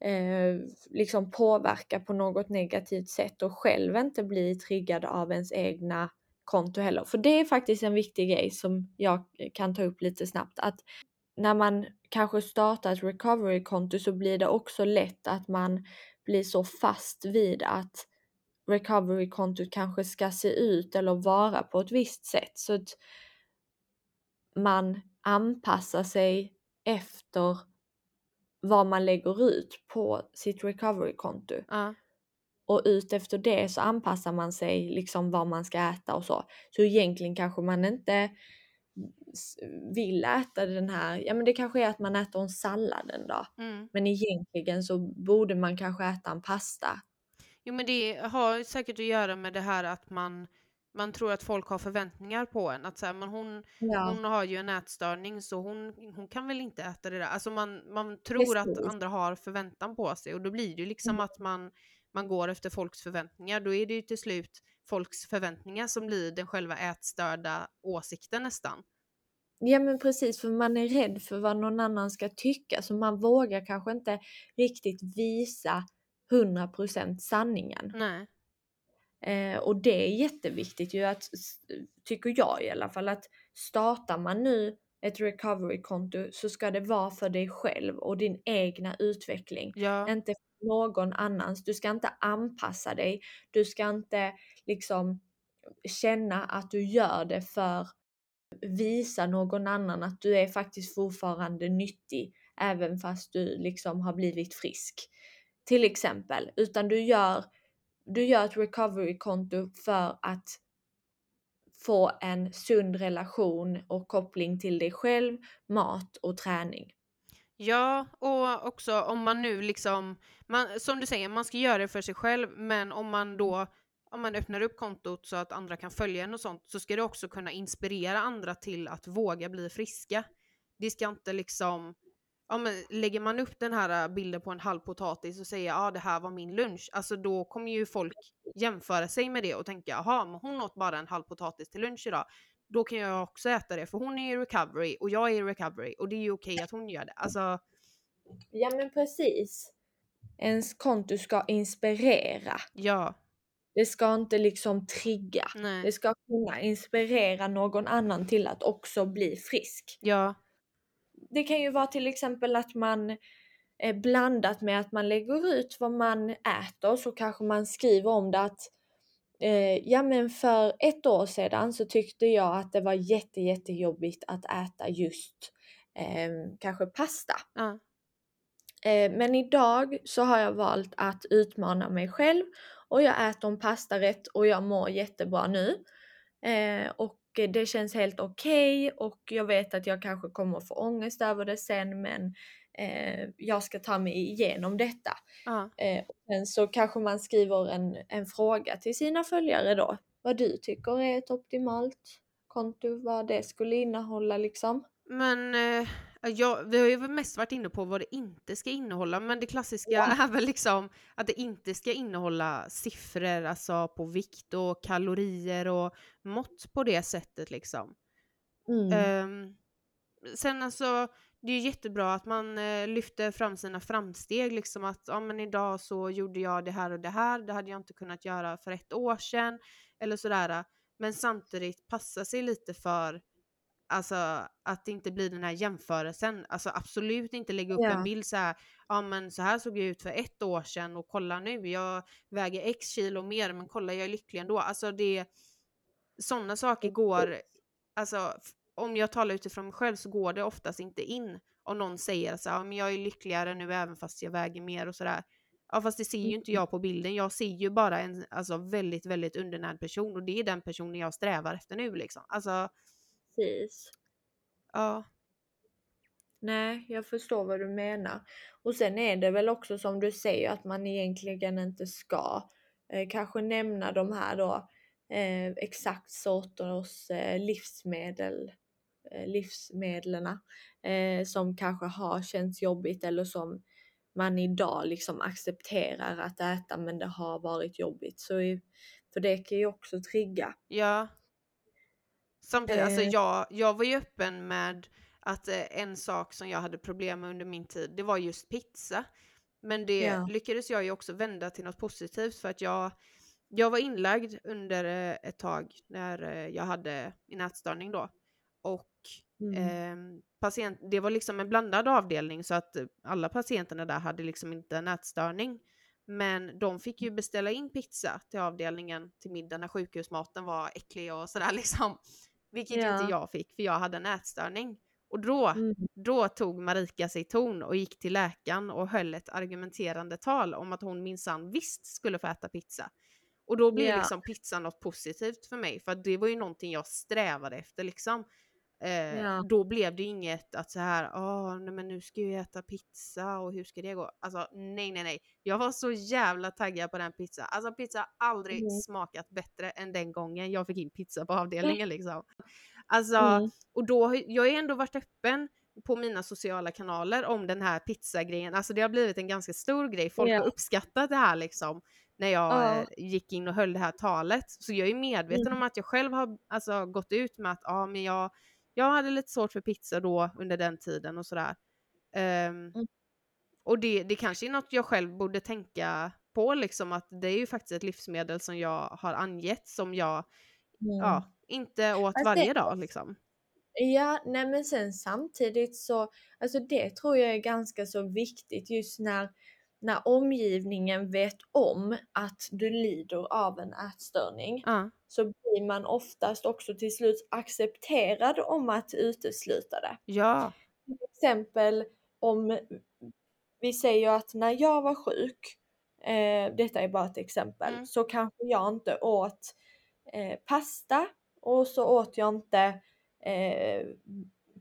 eh, liksom påverka på något negativt sätt och själv inte bli triggad av ens egna konto heller. För det är faktiskt en viktig grej som jag kan ta upp lite snabbt. Att när man kanske startar ett recovery-konto så blir det också lätt att man blir så fast vid att recovery-kontot kanske ska se ut eller vara på ett visst sätt. Så att man anpassar sig efter vad man lägger ut på sitt recovery-konto. Ja. Och ut efter det så anpassar man sig liksom vad man ska äta och så. Så egentligen kanske man inte vill äta den här, ja men det kanske är att man äter en sallad en dag. Mm. Men egentligen så borde man kanske äta en pasta. Jo men det har säkert att göra med det här att man, man tror att folk har förväntningar på en. Att så här, men hon, Ja, hon har ju en ätstörning så hon, hon kan väl inte äta det där. Alltså man, man tror att Precis. andra har förväntan på sig och då blir det ju liksom Mm. att man, man går efter folks förväntningar. Då är det ju till slut folks förväntningar som blir den själva ätstörda åsikten nästan. ja men precis för man är rädd för vad någon annan ska tycka så man vågar kanske inte riktigt visa 100% sanningen. Nej. Eh, och det är jätteviktigt ju att, tycker jag i alla fall, att startar man nu ett recovery-konto så ska det vara för dig själv och din egna utveckling. Ja. Inte någon annans. Du ska inte anpassa dig. Du ska inte liksom känna att du gör det för visa någon annan att du är faktiskt fortfarande nyttig även fast du liksom har blivit frisk. Till exempel. Utan du gör, du gör ett recovery-konto för att få en sund relation och koppling till dig själv, mat och träning. Ja, och också om man nu liksom, man, som du säger, man ska göra det för sig själv, men om man då om man öppnar upp kontot så att andra kan följa en och sånt, så ska det också kunna inspirera andra till att våga bli friska. Det ska inte liksom, ja men lägger man upp den här bilden på en halv potatis och säger ja ah, det här var min lunch, alltså då kommer ju folk jämföra sig med det och tänka jaha, men hon åt bara en halv potatis till lunch idag. Då kan jag också äta det, för hon är i recovery och jag är i recovery och det är ju okej att hon gör det. Alltså, Ja men precis. Ens konto ska inspirera. ja, Det ska inte liksom trigga. nej, Det ska kunna inspirera någon annan till att också bli frisk. ja, Det kan ju vara till exempel att man eh, blandat med att man lägger ut vad man äter så kanske man skriver om det att eh, ja men för ett år sedan så tyckte jag att det var jätte jättejobbigt att äta just eh, kanske pasta. ja, Eh, men idag så har jag valt att utmana mig själv och jag äter en pastarätt och jag mår jättebra nu. Eh, och det känns helt okej och jag vet att jag kanske kommer få ångest över det sen men eh, jag ska ta mig igenom detta. ja. Eh, och sen så kanske man skriver en, en fråga till sina följare då. Vad du tycker är ett optimalt konto, vad det skulle innehålla liksom. Men eh, ja, vi har ju mest varit inne på vad det inte ska innehålla, men det klassiska Ja. är väl liksom att det inte ska innehålla siffror, alltså på vikt och kalorier och mått på det sättet liksom. Mm. Ehm, sen alltså, det är ju jättebra att man eh, lyfter fram sina framsteg, liksom att ja men idag så gjorde jag det här och det här, det hade jag inte kunnat göra för ett år sedan, eller sådär. Men samtidigt passa sig lite för Alltså att det inte blir den här jämförelsen. Alltså absolut inte lägga upp Ja. en bild så här. Ja men så här såg jag ut för ett år sedan och kolla nu. Jag väger x kilo mer men kolla jag är lycklig ändå. Alltså det. Sådana saker går. Alltså om jag talar utifrån mig själv så går det oftast inte in. Om någon säger så här, ja, men jag är lyckligare nu även fast jag väger mer och sådär. Ja fast det ser ju inte jag på bilden. Jag ser ju bara en alltså, väldigt väldigt undernärd person och det är den personen jag strävar efter nu liksom. Alltså Precis. ja. Nej, jag förstår vad du menar. Och sen är det väl också som du säger att man egentligen inte ska eh, kanske nämna de här då eh, exakt sorters eh, livsmedel, eh, livsmedlen eh, som kanske har känts jobbigt eller som man idag liksom accepterar att äta men det har varit jobbigt. Så för det kan ju också trigga. Ja. Samtidigt, alltså Eh. jag, jag var ju öppen med att eh, en sak som jag hade problem med under min tid, det var just pizza. Men det Ja. lyckades jag ju också vända till något positivt för att jag, jag var inlagd under eh, ett tag när jag hade en ätstörning då. Och Mm. ehm, patient, det var liksom en blandad avdelning så att alla patienterna där hade liksom inte en ätstörning. Men de fick ju beställa in pizza till avdelningen till middag när sjukhusmaten var äcklig och sådär *laughs* liksom. Vilket Ja. inte jag fick för jag hade en ätstörning. Och då, Mm. då tog Marika sig ton och gick till läkaren och höll ett argumenterande tal om att hon minsann visst skulle få äta pizza. Och då blev Ja. liksom pizzan något positivt för mig för det var ju någonting jag strävade efter liksom. Eh, Ja. Då blev det inget att så här, åh nej men nu ska jag äta pizza och hur ska det gå? Alltså nej nej nej. Jag var så jävla taggad på den pizza. Alltså pizza har aldrig Mm. smakat bättre än den gången jag fick in pizza på avdelningen liksom. Alltså, Mm. och då, jag har ändå varit öppen på mina sociala kanaler om den här pizzagrejen. Alltså det har blivit en ganska stor grej. Folk Ja. har uppskattat det här liksom när jag Ja. eh, gick in och höll det här talet. Så jag är medveten Mm. om att jag själv har alltså, gått ut med att ja, men jag, jag hade lite svårt för pizza då under den tiden och sådär. Ehm, Mm. Och det, det kanske är något jag själv borde tänka på liksom att det är ju faktiskt ett livsmedel som jag har angett som jag Mm. ja, inte åt Fast varje dag liksom. Ja, nej men sen samtidigt så, alltså det tror jag är ganska så viktigt just när, när omgivningen vet om att du lider av en ätstörning Ja, så blir man oftast också till slut accepterad om att utesluta det. ja, Till exempel om vi säger att när jag var sjuk, eh, detta är bara ett exempel, Mm. så kanske jag inte åt eh, pasta och så åt jag inte eh,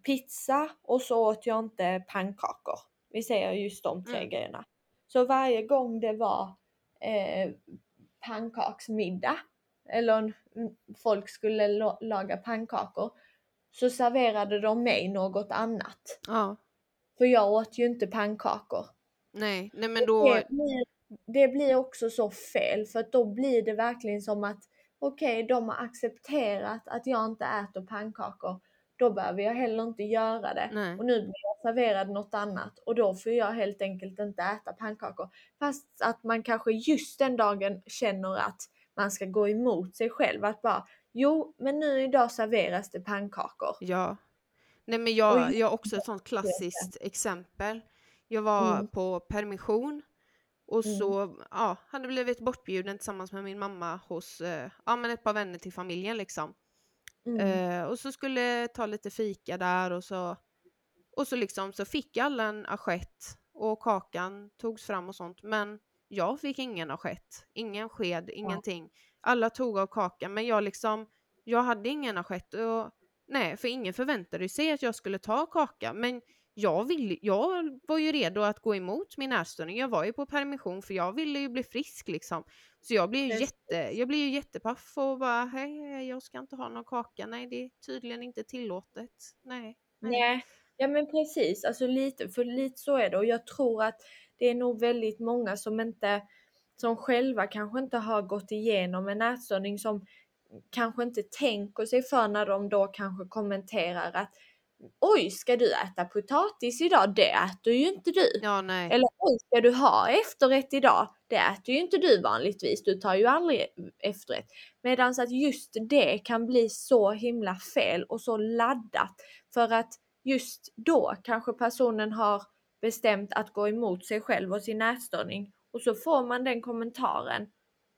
pizza och så åt jag inte pannkakor. Vi säger just de tre Mm. grejerna. Så varje gång det var eh, pannkaksmiddag eller folk skulle laga pannkakor så serverade de mig något annat. ja. För jag åt ju inte pannkakor. Nej, nej men då, Det, blir, det blir också så fel för då blir det verkligen som att okej, de har accepterat att jag inte äter pannkakor. Då behöver jag heller inte göra det. nej. Och nu blir jag serverad något annat och då får jag helt enkelt inte äta pannkakor. Fast att man kanske just den dagen känner att man ska gå emot sig själv. Att bara, jo men nu idag serveras det pannkakor. Ja. Nej men jag, jag har också ett sånt klassiskt exempel. Jag var Mm. på permission och Mm. så ja, hade blivit bortbjuden tillsammans med min mamma hos eh, ja, men ett par vänner till familjen liksom. Mm. Eh, och så skulle ta lite fika där och så och så liksom så fick alla en assiett och kakan togs fram och sånt men jag fick ingen assiett, ingen sked, ingenting. Alla tog av kakan men jag liksom, jag hade ingen assiett och nej för ingen förväntade sig att jag skulle ta kaka men jag, vill, jag var ju redo att gå emot min ätstörning. Jag var ju på permission för jag ville ju bli frisk liksom. Så jag blev ju, jätte, jag blev ju jättepaff och bara hej, hej, jag ska inte ha någon kaka. Nej, det är tydligen inte tillåtet. Nej. Nej, ja men precis, alltså lite, för lite så är det och jag tror att det är nog väldigt många som inte, som själva kanske inte har gått igenom en ätstörning som kanske inte tänker sig för när de då kanske kommenterar att Oj, ska du äta potatis idag? Det äter ju inte du. Ja, nej. Eller oj, ska du ha efterrätt idag? Det äter ju inte du vanligtvis. Du tar ju aldrig efterrätt. Medan att just det kan bli så himla fel och så laddat. För att just då kanske personen har bestämt att gå emot sig själv och sin ätstörning. Och så får man den kommentaren.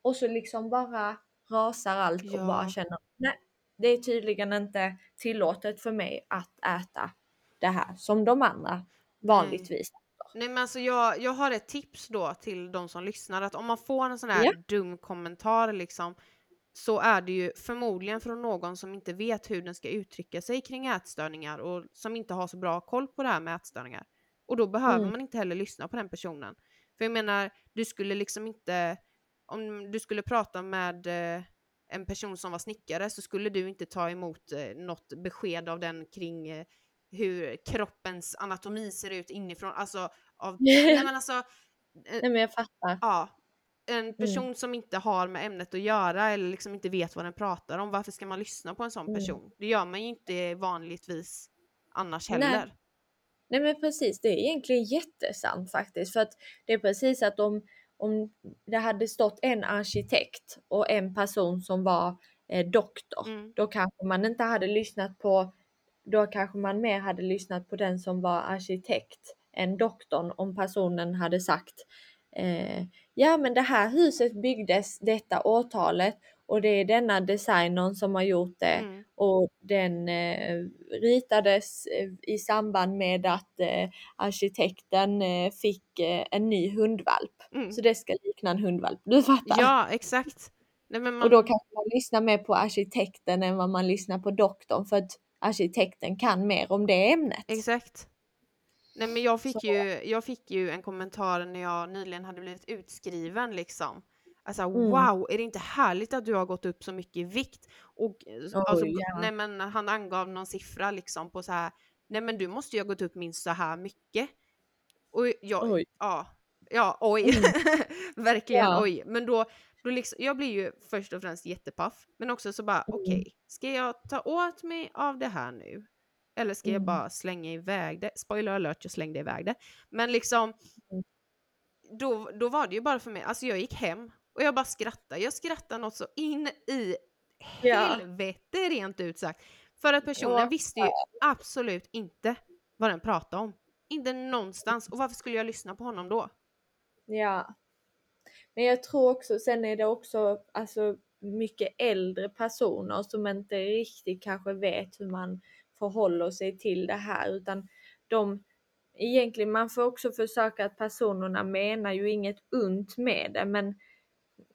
Och så liksom bara rasar allt och Ja. bara känner nej, det är tydligen inte tillåtet för mig att äta det här som de andra vanligtvis. Nej men alltså jag, jag har ett tips då till de som lyssnar att om man får en sån här Ja. dum kommentar liksom så är det ju förmodligen från någon som inte vet hur den ska uttrycka sig kring ätstörningar och som inte har så bra koll på det här med ätstörningar. Och då behöver Mm. man inte heller lyssna på den personen. För jag menar, du skulle liksom inte, om du skulle prata med eh, en person som var snickare så skulle du inte ta emot eh, något besked av den kring eh, hur kroppens anatomi ser ut inifrån. Alltså, av, *laughs* nej men alltså, Nej men jag fattar. ja. En person som inte har med ämnet att göra eller liksom inte vet vad den pratar om, varför ska man lyssna på en sån Mm. person? Det gör man ju inte vanligtvis annars Nej. heller. Nej men precis, det är egentligen jättesant faktiskt. För att det är precis att om, om det hade stått en arkitekt och en person som var eh, doktor, Mm. då kanske man inte hade lyssnat på, då kanske man mer hade lyssnat på den som var arkitekt än doktorn om personen hade sagt eh, ja men det här huset byggdes detta årtalet och det är denna designern som har gjort det Mm. och den eh, ritades eh, i samband med att eh, arkitekten eh, fick eh, en ny hundvalp. Mm. Så det ska likna en hundvalp, du fattar? Ja, exakt. Nej, man, Och då kanske man lyssnar mer på arkitekten än vad man lyssnar på doktorn för att arkitekten kan mer om det ämnet. Exakt. Nej men jag fick, Så- ju, jag fick ju en kommentar när jag nyligen hade blivit utskriven liksom. Alltså Mm. wow, är det inte härligt att du har gått upp så mycket i vikt? Och eh, alltså, ja. nej men han angav någon siffra liksom på så här, nej men du måste ju ha gått upp minst så här mycket. Och jag, Oj. ja, ja oj, *laughs* verkligen Ja. oj. Men då, då liksom, jag blir ju först och främst jättepaff, men också så bara Mm. okej, ska jag ta åt mig av det här nu? Eller ska jag Mm. bara slänga iväg det? Spoiler alert, jag slängde iväg det. Men liksom, Mm. då, då var det ju bara för mig, alltså jag gick hem och jag bara skrattade. Jag skrattade något så in i Ja. helvete rent ut sagt. För att personen Ja, visste ju absolut inte vad den pratade om. Inte någonstans. Och varför skulle jag lyssna på honom då? Ja. Men jag tror också, sen är det också alltså mycket äldre personer som inte riktigt kanske vet hur man förhåller sig till det här utan de egentligen man får också försöka att personerna menar ju inget ont med det men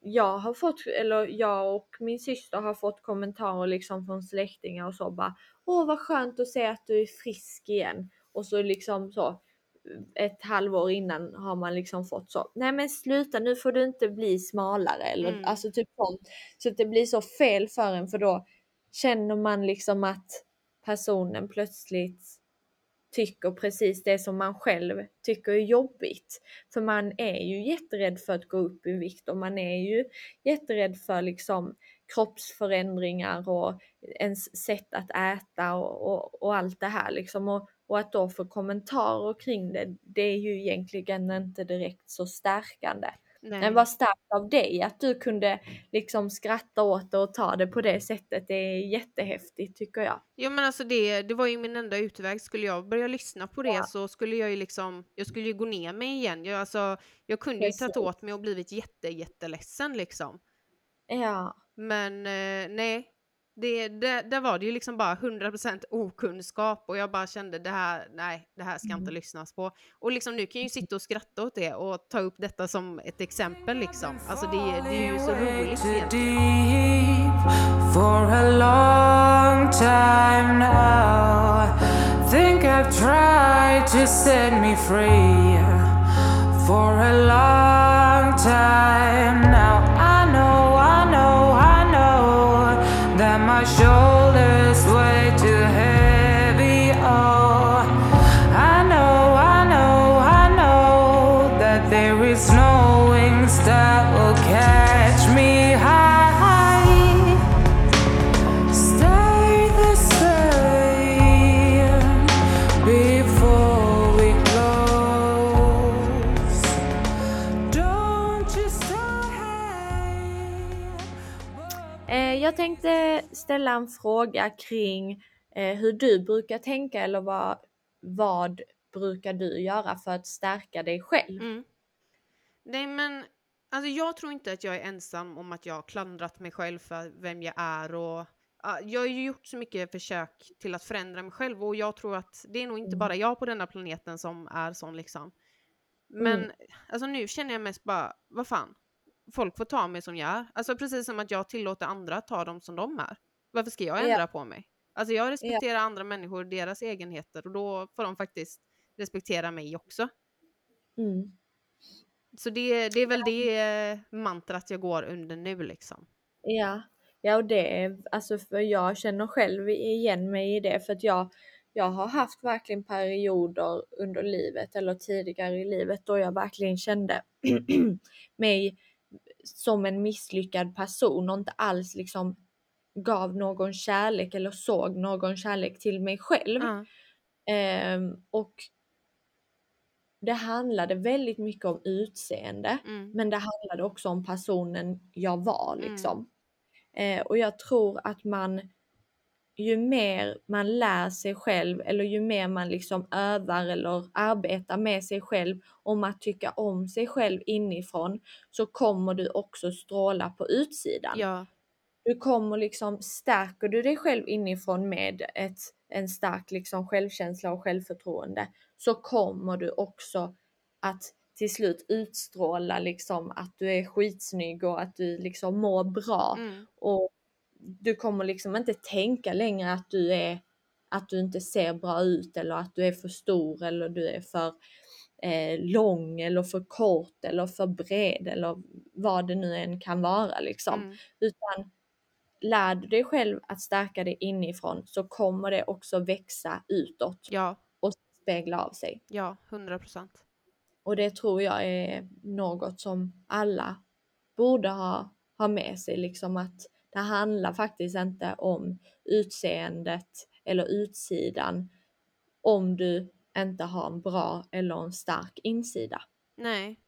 jag har fått, eller jag och min syster har fått kommentarer liksom från släktingar och så bara Åh vad skönt att se att du är frisk igen. Och så liksom så ett halvår innan har man liksom fått så. Nej men sluta nu får du inte bli smalare eller Mm. alltså typ sånt. Så att det blir så fel för en för då känner man liksom att personen plötsligt tycker precis det som man själv tycker är jobbigt. För man är ju jätterädd för att gå upp i vikt och man är ju jätterädd för liksom kroppsförändringar och ens sätt att äta och, och, och allt det här liksom. Och, och att då få kommentarer kring det, det är ju egentligen inte direkt så stärkande. Nej. Men vad starkt av dig att du kunde liksom skratta åt det och ta det på det sättet. Det är jättehäftigt tycker jag. Ja men alltså det, det var ju min enda utväg. Skulle jag börja lyssna på det Ja. så skulle jag ju liksom, jag skulle ju gå ner mig igen. Jag, alltså, jag kunde ju tagit Precis. åt mig och blivit jätte, jätteledsen liksom. Ja, Men eh, nej, det, det, där var det ju liksom bara 100% okunskap och jag bara kände det här, nej, det här ska inte Mm. lyssnas på. Och liksom nu kan jag ju sitta och skratta åt det och ta upp detta som ett exempel liksom. Alltså det, det är ju så roligt egentligen. for a long time now. Think I've tried to set me free for a long time now. Ställa en fråga kring eh, hur du brukar tänka eller vad, vad brukar du göra för att stärka dig själv? Mm. Nej men, alltså jag tror inte att jag är ensam om att jag har klandrat mig själv för vem jag är och ja, jag har ju gjort så mycket försök till att förändra mig själv och jag tror att det är nog inte Mm. bara jag på denna planeten som är sån liksom. Men Mm. alltså nu känner jag mest bara, vad fan, folk får ta mig som jag är. Alltså precis som att jag tillåter andra att ta dem som de är. Varför ska jag Ja. ändra på mig? Alltså jag respekterar andra människor, deras egenheter och då får de faktiskt respektera mig också. Mm. Så det, det är väl det mantrat jag går under nu liksom. Ja, ja och det alltså för jag känner själv igen mig i det för att jag, jag har haft verkligen perioder under livet eller tidigare i livet då jag verkligen kände *clears throat* mig som en misslyckad person och inte alls liksom gav någon kärlek eller såg någon kärlek till mig själv. Ja. Ehm, och det handlade väldigt mycket om utseende. Mm. Men det handlade också om personen jag var Mm. liksom. Eh, och jag tror att man ju mer man lär sig själv eller ju mer man liksom övar eller arbetar med sig själv om att tycka om sig själv inifrån så kommer du också stråla på utsidan. Ja. Du kommer liksom, stärker du dig själv inifrån med ett, en stark liksom självkänsla och självförtroende så kommer du också att till slut utstråla liksom att du är skitsnygg och att du liksom mår bra. Mm. Och du kommer liksom inte tänka längre att du är att du inte ser bra ut eller att du är för stor eller du är för eh, lång eller för kort eller för bred eller vad det nu än kan vara liksom. Mm. Utan lär du dig själv att stärka dig inifrån så kommer det också växa utåt Ja, och spegla av sig. ja, hundra procent. Och det tror jag är något som alla borde ha, ha med sig liksom att det handlar faktiskt inte om utseendet eller utsidan om du inte har en bra eller en stark insida. Nej.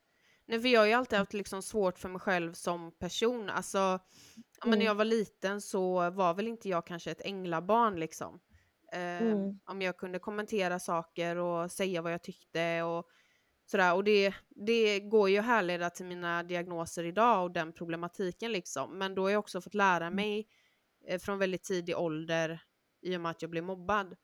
Nej, för jag har ju alltid haft liksom svårt för mig själv som person. Alltså, ja, men när Mm. jag var liten så var väl inte jag kanske ett änglabarn liksom. Eh, Mm. Om jag kunde kommentera saker och säga vad jag tyckte och sådär. Och det, det går ju att härleda till mina diagnoser idag och den problematiken liksom. Men då har jag också fått lära mig eh, från väldigt tidig ålder i och med att jag blev mobbad.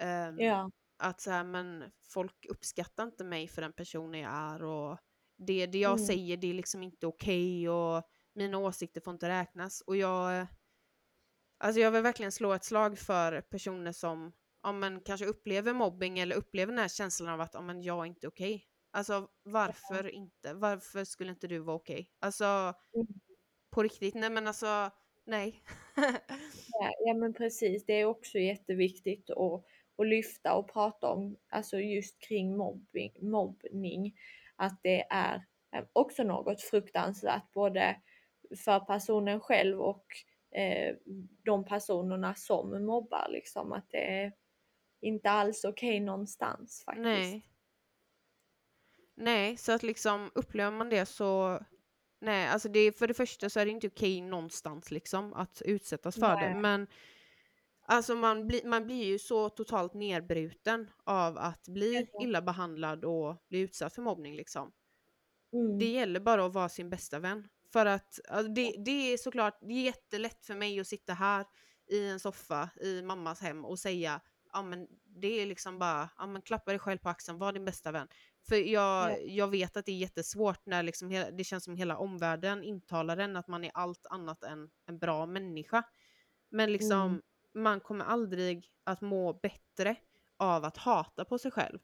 ehm, Ja. att så här, men folk uppskattar inte mig för den personen jag är och det, det jag Mm. säger det är liksom inte okej och mina åsikter får inte räknas och jag alltså jag vill verkligen slå ett slag för personer som ja, men kanske upplever mobbing eller upplever den här känslan av att ja, men jag är inte okej. Alltså varför inte? Varför skulle inte du vara okej? Alltså Mm. på riktigt, nej men alltså nej. *laughs* Ja, ja men precis, det är också jätteviktigt att, att lyfta och prata om, alltså just kring mobbing, mobbning, att det är eh, också något fruktansvärt både för personen själv och eh, de personerna som mobbar liksom, att det är inte alls okej någonstans faktiskt. Nej. Nej, så att liksom upplever man det så Nej, alltså det, för det första så är det inte okej någonstans liksom att utsättas för det. Nej. Men alltså man, blir man blir ju så totalt nedbruten av att bli illa behandlad och bli utsatt för mobbning liksom. Mm. Det gäller bara att vara sin bästa vän. För att alltså det, det är såklart, det är jättelätt för mig att sitta här i en soffa i mammas hem och säga ja men det är liksom bara, ja men klappa dig själv på axeln, var din bästa vän. För jag, Ja. jag vet att det är jättesvårt när liksom hela, det känns som hela omvärlden intalar en att man är allt annat än en bra människa. Men liksom, Mm. Man kommer aldrig att må bättre av att hata på sig själv.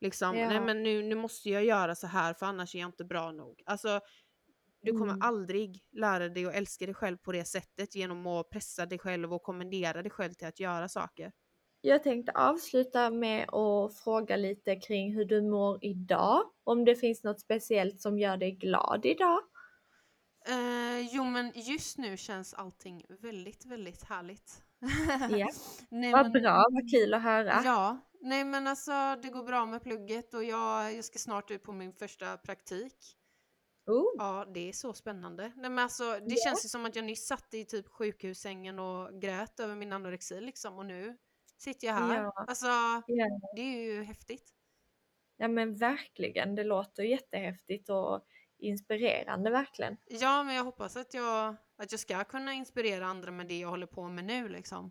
Liksom, nej Ja. men nu, nu måste jag göra så här för annars är jag inte bra nog. Alltså, du kommer Mm. aldrig lära dig att älska dig själv på det sättet genom att pressa dig själv och kommendera dig själv till att göra saker. Jag tänkte avsluta med att fråga lite kring hur du mår idag. Om det finns något speciellt som gör dig glad idag? Eh, jo men just nu känns allting väldigt, väldigt härligt. Ja. *laughs* nej, Vad men, bra, vad kul att höra. Ja, nej men alltså det går bra med plugget och jag, jag ska snart ut på min första praktik. Oh, Ja, det är så spännande. Nej, men alltså, det Ja. känns ju som att jag nyss satt i typ sjukhussängen och grät över min anorexi liksom och nu sitter jag här. Ja. Alltså, Ja. det är ju häftigt. ja men verkligen, det låter jättehäftigt och inspirerande verkligen. Ja, men jag hoppas att jag, att jag ska kunna inspirera andra med det jag håller på med nu liksom.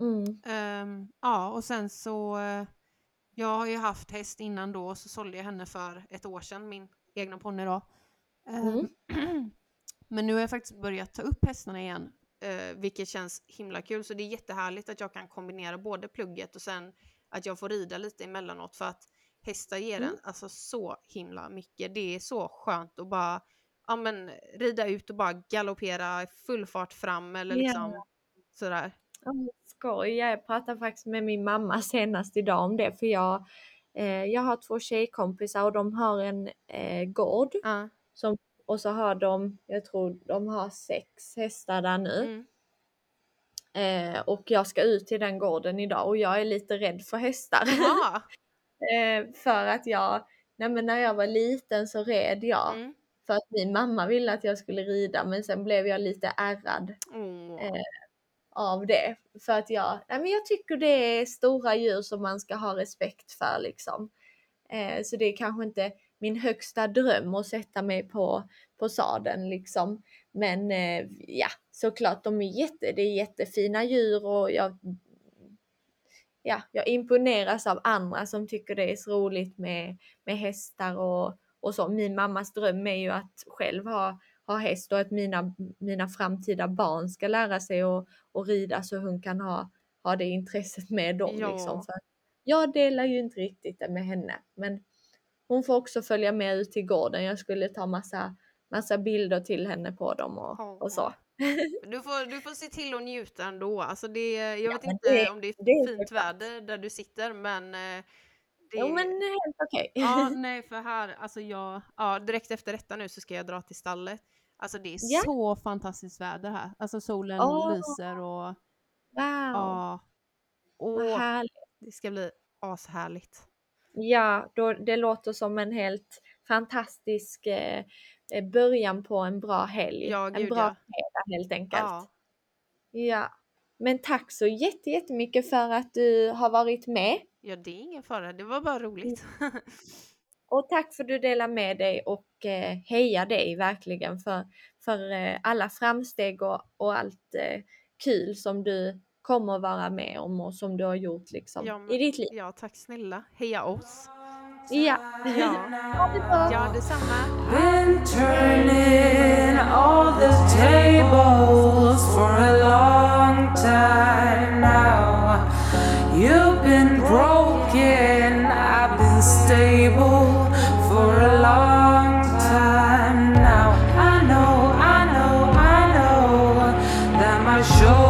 Mm. Ehm, ja, och sen så, eh, jag har ju haft häst innan då, så sålde jag henne för ett år sedan, min egna ponny då. Ehm, *clears throat* Men nu har jag faktiskt börjat ta upp hästarna igen, eh, vilket känns himla kul. Så det är jättehärligt att jag kan kombinera både plugget och sen att jag får rida lite emellanåt för att hästar ger Mm. en alltså så himla mycket. Det är så skönt att bara ja, men, rida ut och bara galoppera full fart fram eller liksom sådär. Ja, men skoj, jag pratade faktiskt med min mamma senast idag om det för jag, eh, jag har två tjejkompisar och de har en eh, gård Ja. som, och så har de, jag tror de har sex hästar där nu. Mm. Eh, och jag ska ut till den gården idag och jag är lite rädd för hästar. *laughs* Eh, för att jag, nej men när jag var liten så red jag. Mm. För att min mamma ville att jag skulle rida men sen blev jag lite ärrad Åh. Eh, av det. För att jag, nej men jag tycker det är stora djur som man ska ha respekt för liksom. Eh, så det är kanske inte min högsta dröm att sätta mig på, på sadeln liksom. Men eh, ja, såklart de är jätte, det är jättefina djur och jag ja, jag imponeras av andra som tycker det är så roligt med, med hästar och, och så. Min mammas dröm är ju att själv ha, ha häst och att mina, mina framtida barn ska lära sig att, rida så hon kan ha, ha det intresset med dem. Ja. Liksom. För jag delar ju inte riktigt det med henne. Men hon får också följa med ut till gården. Jag skulle ta massa, massa bilder till henne på dem och, och så. *laughs* Du får, du får se till att njuta ändå. Alltså det, jag Ja, vet inte det- om det är det är fint såklart. väder där du sitter men eh, det, Jo men helt okej. Ja, *laughs* nej för här, alltså jag, ja direkt efter detta nu så ska jag dra till stallet. Alltså det är Ja. så fantastiskt väder här. Alltså solen Åh. lyser och Wow, ja. härligt. det ska bli ashärligt. Ja, då, det låter som en helt fantastisk eh, eh, början på en bra helg. Ja, en gud, bra ja. fredag helt enkelt. Ja. Ja. Men tack så jätte- jättemycket för att du har varit med. Ja, det är ingen fara. Det var bara mm. roligt. *laughs* Och tack för att du delar med dig och eh, heja dig verkligen för, för eh, alla framsteg och, och allt eh, kul som du kommer att vara med om och som du har gjort liksom ja, men, i ditt liv. Ja, tack snälla. Heja oss! Ja. ja. *laughs* Ha det bra! Ja, detsamma! Been turning all the tables for a long time now You've been broken, I've been stable for a long time now. I know, I know, I know that my shoulder.